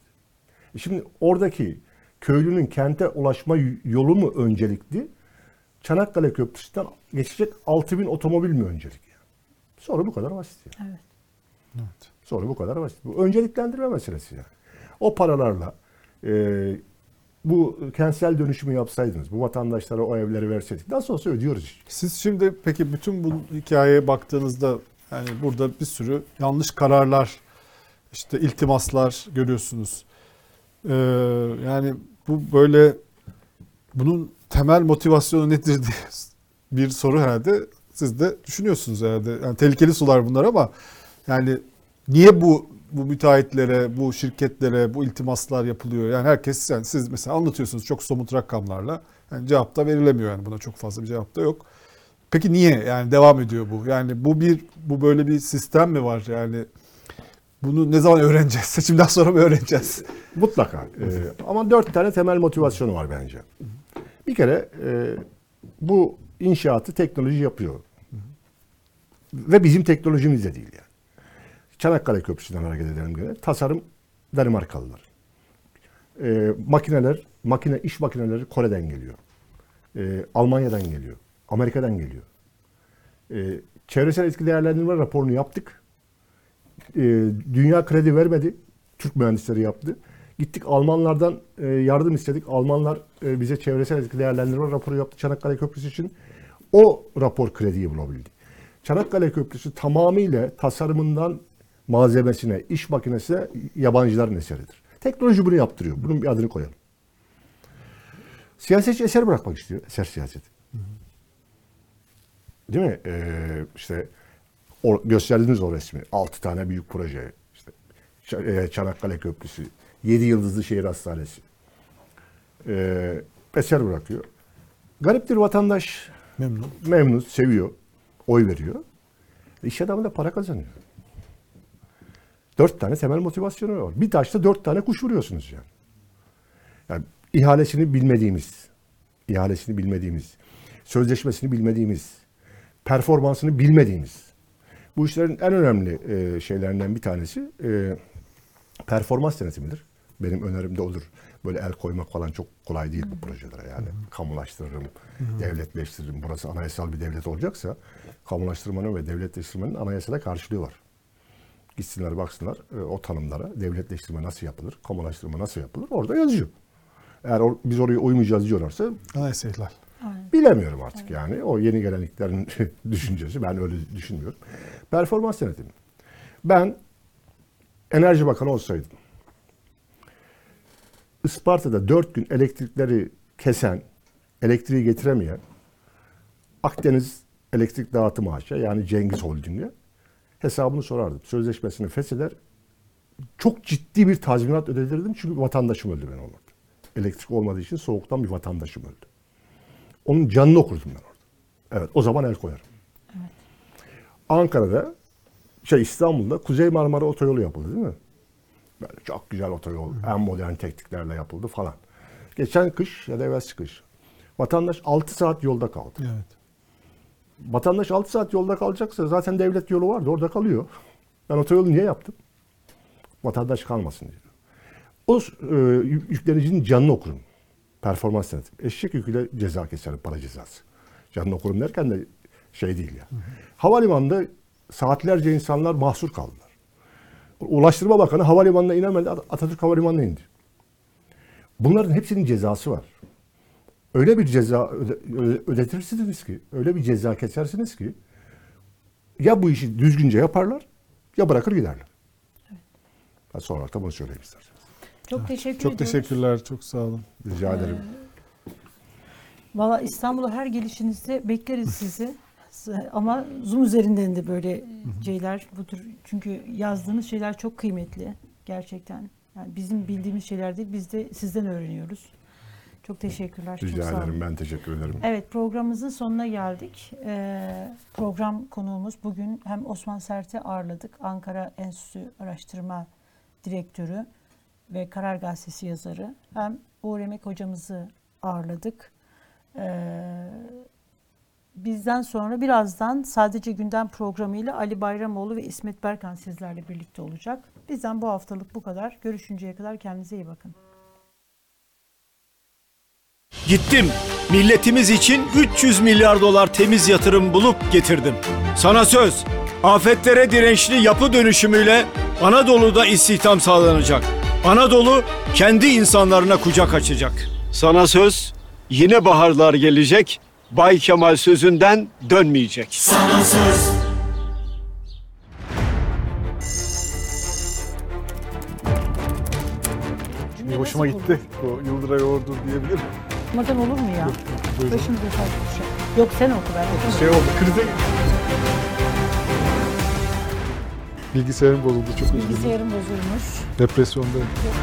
E şimdi oradaki köylünün kente ulaşma yolu mu öncelikli? Çanakkale Köprüsü'nden geçecek 6000 otomobil mi öncelik? Yani? Soru bu kadar basit. Yani. Evet. Evet. Soru bu kadar basit. Bu önceliklendirme meselesi yani. O paralarla e, bu kentsel dönüşümü yapsaydınız, bu vatandaşlara o evleri verseydik nasıl olsa ödüyoruz. Siz şimdi peki bütün bu hikayeye baktığınızda yani burada bir sürü yanlış kararlar, işte iltimaslar görüyorsunuz. Ee, yani bu böyle bunun temel motivasyonu nedir diye bir soru herhalde siz de düşünüyorsunuz herhalde. Yani tehlikeli sular bunlar ama yani niye bu bu müteahhitlere, bu şirketlere bu iltimaslar yapılıyor? Yani herkes yani siz mesela anlatıyorsunuz çok somut rakamlarla. Yani cevap da verilemiyor yani buna çok fazla bir cevap da yok. Peki niye yani devam ediyor bu? Yani bu bir bu böyle bir sistem mi var yani? Bunu ne zaman öğreneceğiz? Seçimden sonra mı öğreneceğiz? Mutlaka. E, ama dört tane temel motivasyonu var bence. Bir kere e, bu inşaatı teknoloji yapıyor. Ve bizim teknolojimiz de değil yani. Çanakkale Köprüsü'nden hareket edelim gene. Tasarım Danimarkalılar. E, makineler, makine iş makineleri Kore'den geliyor. E, Almanya'dan geliyor. Amerika'dan geliyor. E, çevresel etki değerlendirme raporunu yaptık. E, dünya kredi vermedi. Türk mühendisleri yaptı. Gittik Almanlardan e, yardım istedik. Almanlar e, bize çevresel etki değerlendirme raporu yaptı Çanakkale Köprüsü için. O rapor krediyi bulabildi. Çanakkale Köprüsü tamamıyla tasarımından malzemesine, iş makinesine yabancıların eseridir. Teknoloji bunu yaptırıyor. Bunun bir adını koyalım. Siyasetçi eser bırakmak istiyor. Eser siyaseti. Değil mi? Ee, işte o, gösterdiniz o resmi. Altı tane büyük proje. İşte e, Çanakkale Köprüsü. Yedi yıldızlı şehir hastanesi. Ee, eser bırakıyor. Gariptir vatandaş Memnun. memnun, seviyor, oy veriyor. İş adamı da para kazanıyor. Dört tane temel motivasyonu var. Bir taşta dört tane kuş vuruyorsunuz yani. Yani ihalesini bilmediğimiz, ihalesini bilmediğimiz, sözleşmesini bilmediğimiz, performansını bilmediğimiz. Bu işlerin en önemli e, şeylerinden bir tanesi e, performans denetimidir. Benim önerim de olur. Böyle el koymak falan çok kolay değil bu projelere yani. Kamulaştırırım, devletleştiririm. Burası anayasal bir devlet olacaksa kamulaştırmanın ve devletleştirmenin anayasada karşılığı var. Gitsinler baksınlar e, o tanımlara devletleştirme nasıl yapılır, kamulaştırma nasıl yapılır orada yazıyor. Eğer or- biz oraya uymayacağız diyorlarsa Anayasa ihlal. Bilemiyorum artık yani. O yeni gelenliklerin düşüncesi. Ben öyle düşünmüyorum. Performans denetimi. Ben Enerji Bakanı olsaydım Isparta'da dört gün elektrikleri kesen, elektriği getiremeyen Akdeniz Elektrik Dağıtım AŞ yani Cengiz Holding'e hesabını sorardım. Sözleşmesini fesheder. Çok ciddi bir tazminat ödedirdim çünkü vatandaşım öldü ben orada. Elektrik olmadığı için soğuktan bir vatandaşım öldü. Onun canını okurdum ben orada. Evet o zaman el koyarım. Ankara'da şey İstanbul'da Kuzey Marmara Otoyolu yapıldı değil mi? Böyle çok güzel otoyol, en modern tekniklerle yapıldı falan. Geçen kış ya da evvelsi kış vatandaş 6 saat yolda kaldı. Evet. Vatandaş 6 saat yolda kalacaksa zaten devlet yolu vardı orada kalıyor. Ben otoyolu niye yaptım? Vatandaş kalmasın diye. O e, yüklenicinin canını okurum. Performans denetim. Eşek yüküyle ceza keserim, para cezası. Canını okurum derken de şey değil ya. Havalimanında saatlerce insanlar mahsur kaldılar. Ulaştırma Bakanı havalimanına inemedi, Atatürk Havalimanı'na indi. Bunların hepsinin cezası var. Öyle bir ceza öde, öde- ödetirsiniz ki, öyle bir ceza kesersiniz ki ya bu işi düzgünce yaparlar ya bırakır giderler. Ha, sonra da bunu söyleyeyim isterseniz. Çok teşekkür Çok ediyoruz. teşekkürler. Çok sağ olun. Rica ederim. Valla İstanbul'a her gelişinizde bekleriz sizi. Ama Zoom üzerinden de böyle şeyler bu tür çünkü yazdığınız şeyler çok kıymetli gerçekten. Yani bizim bildiğimiz şeyler değil biz de sizden öğreniyoruz. Çok teşekkürler. çok Rica sağ olun. ederim. Ben teşekkür ederim. Evet programımızın sonuna geldik. Ee, program konuğumuz bugün hem Osman Sert'i ağırladık. Ankara Enstitüsü Araştırma Direktörü ve Karar Gazetesi yazarı. Hem Uğur Emek hocamızı ağırladık. Ee, bizden sonra birazdan sadece gündem programıyla Ali Bayramoğlu ve İsmet Berkan sizlerle birlikte olacak. Bizden bu haftalık bu kadar. Görüşünceye kadar kendinize iyi bakın. Gittim. Milletimiz için 300 milyar dolar temiz yatırım bulup getirdim. Sana söz. Afetlere dirençli yapı dönüşümüyle Anadolu'da istihdam sağlanacak. Anadolu kendi insanlarına kucak açacak. Sana söz. Yine baharlar gelecek. Bay Kemal sözünden dönmeyecek. Cümle Hoşuma nasıl gitti. O Yıldıray Ordu diyebilirim. Okumadan olur mu ya? Buyurun. Başımıza taş düşer. Yok sen oku ben okumadım. Şey oldu. Krize Bilgisayarım bozuldu. Çok üzüldüm. Bilgisayarım bozulmuş. Depresyondayım. Yok,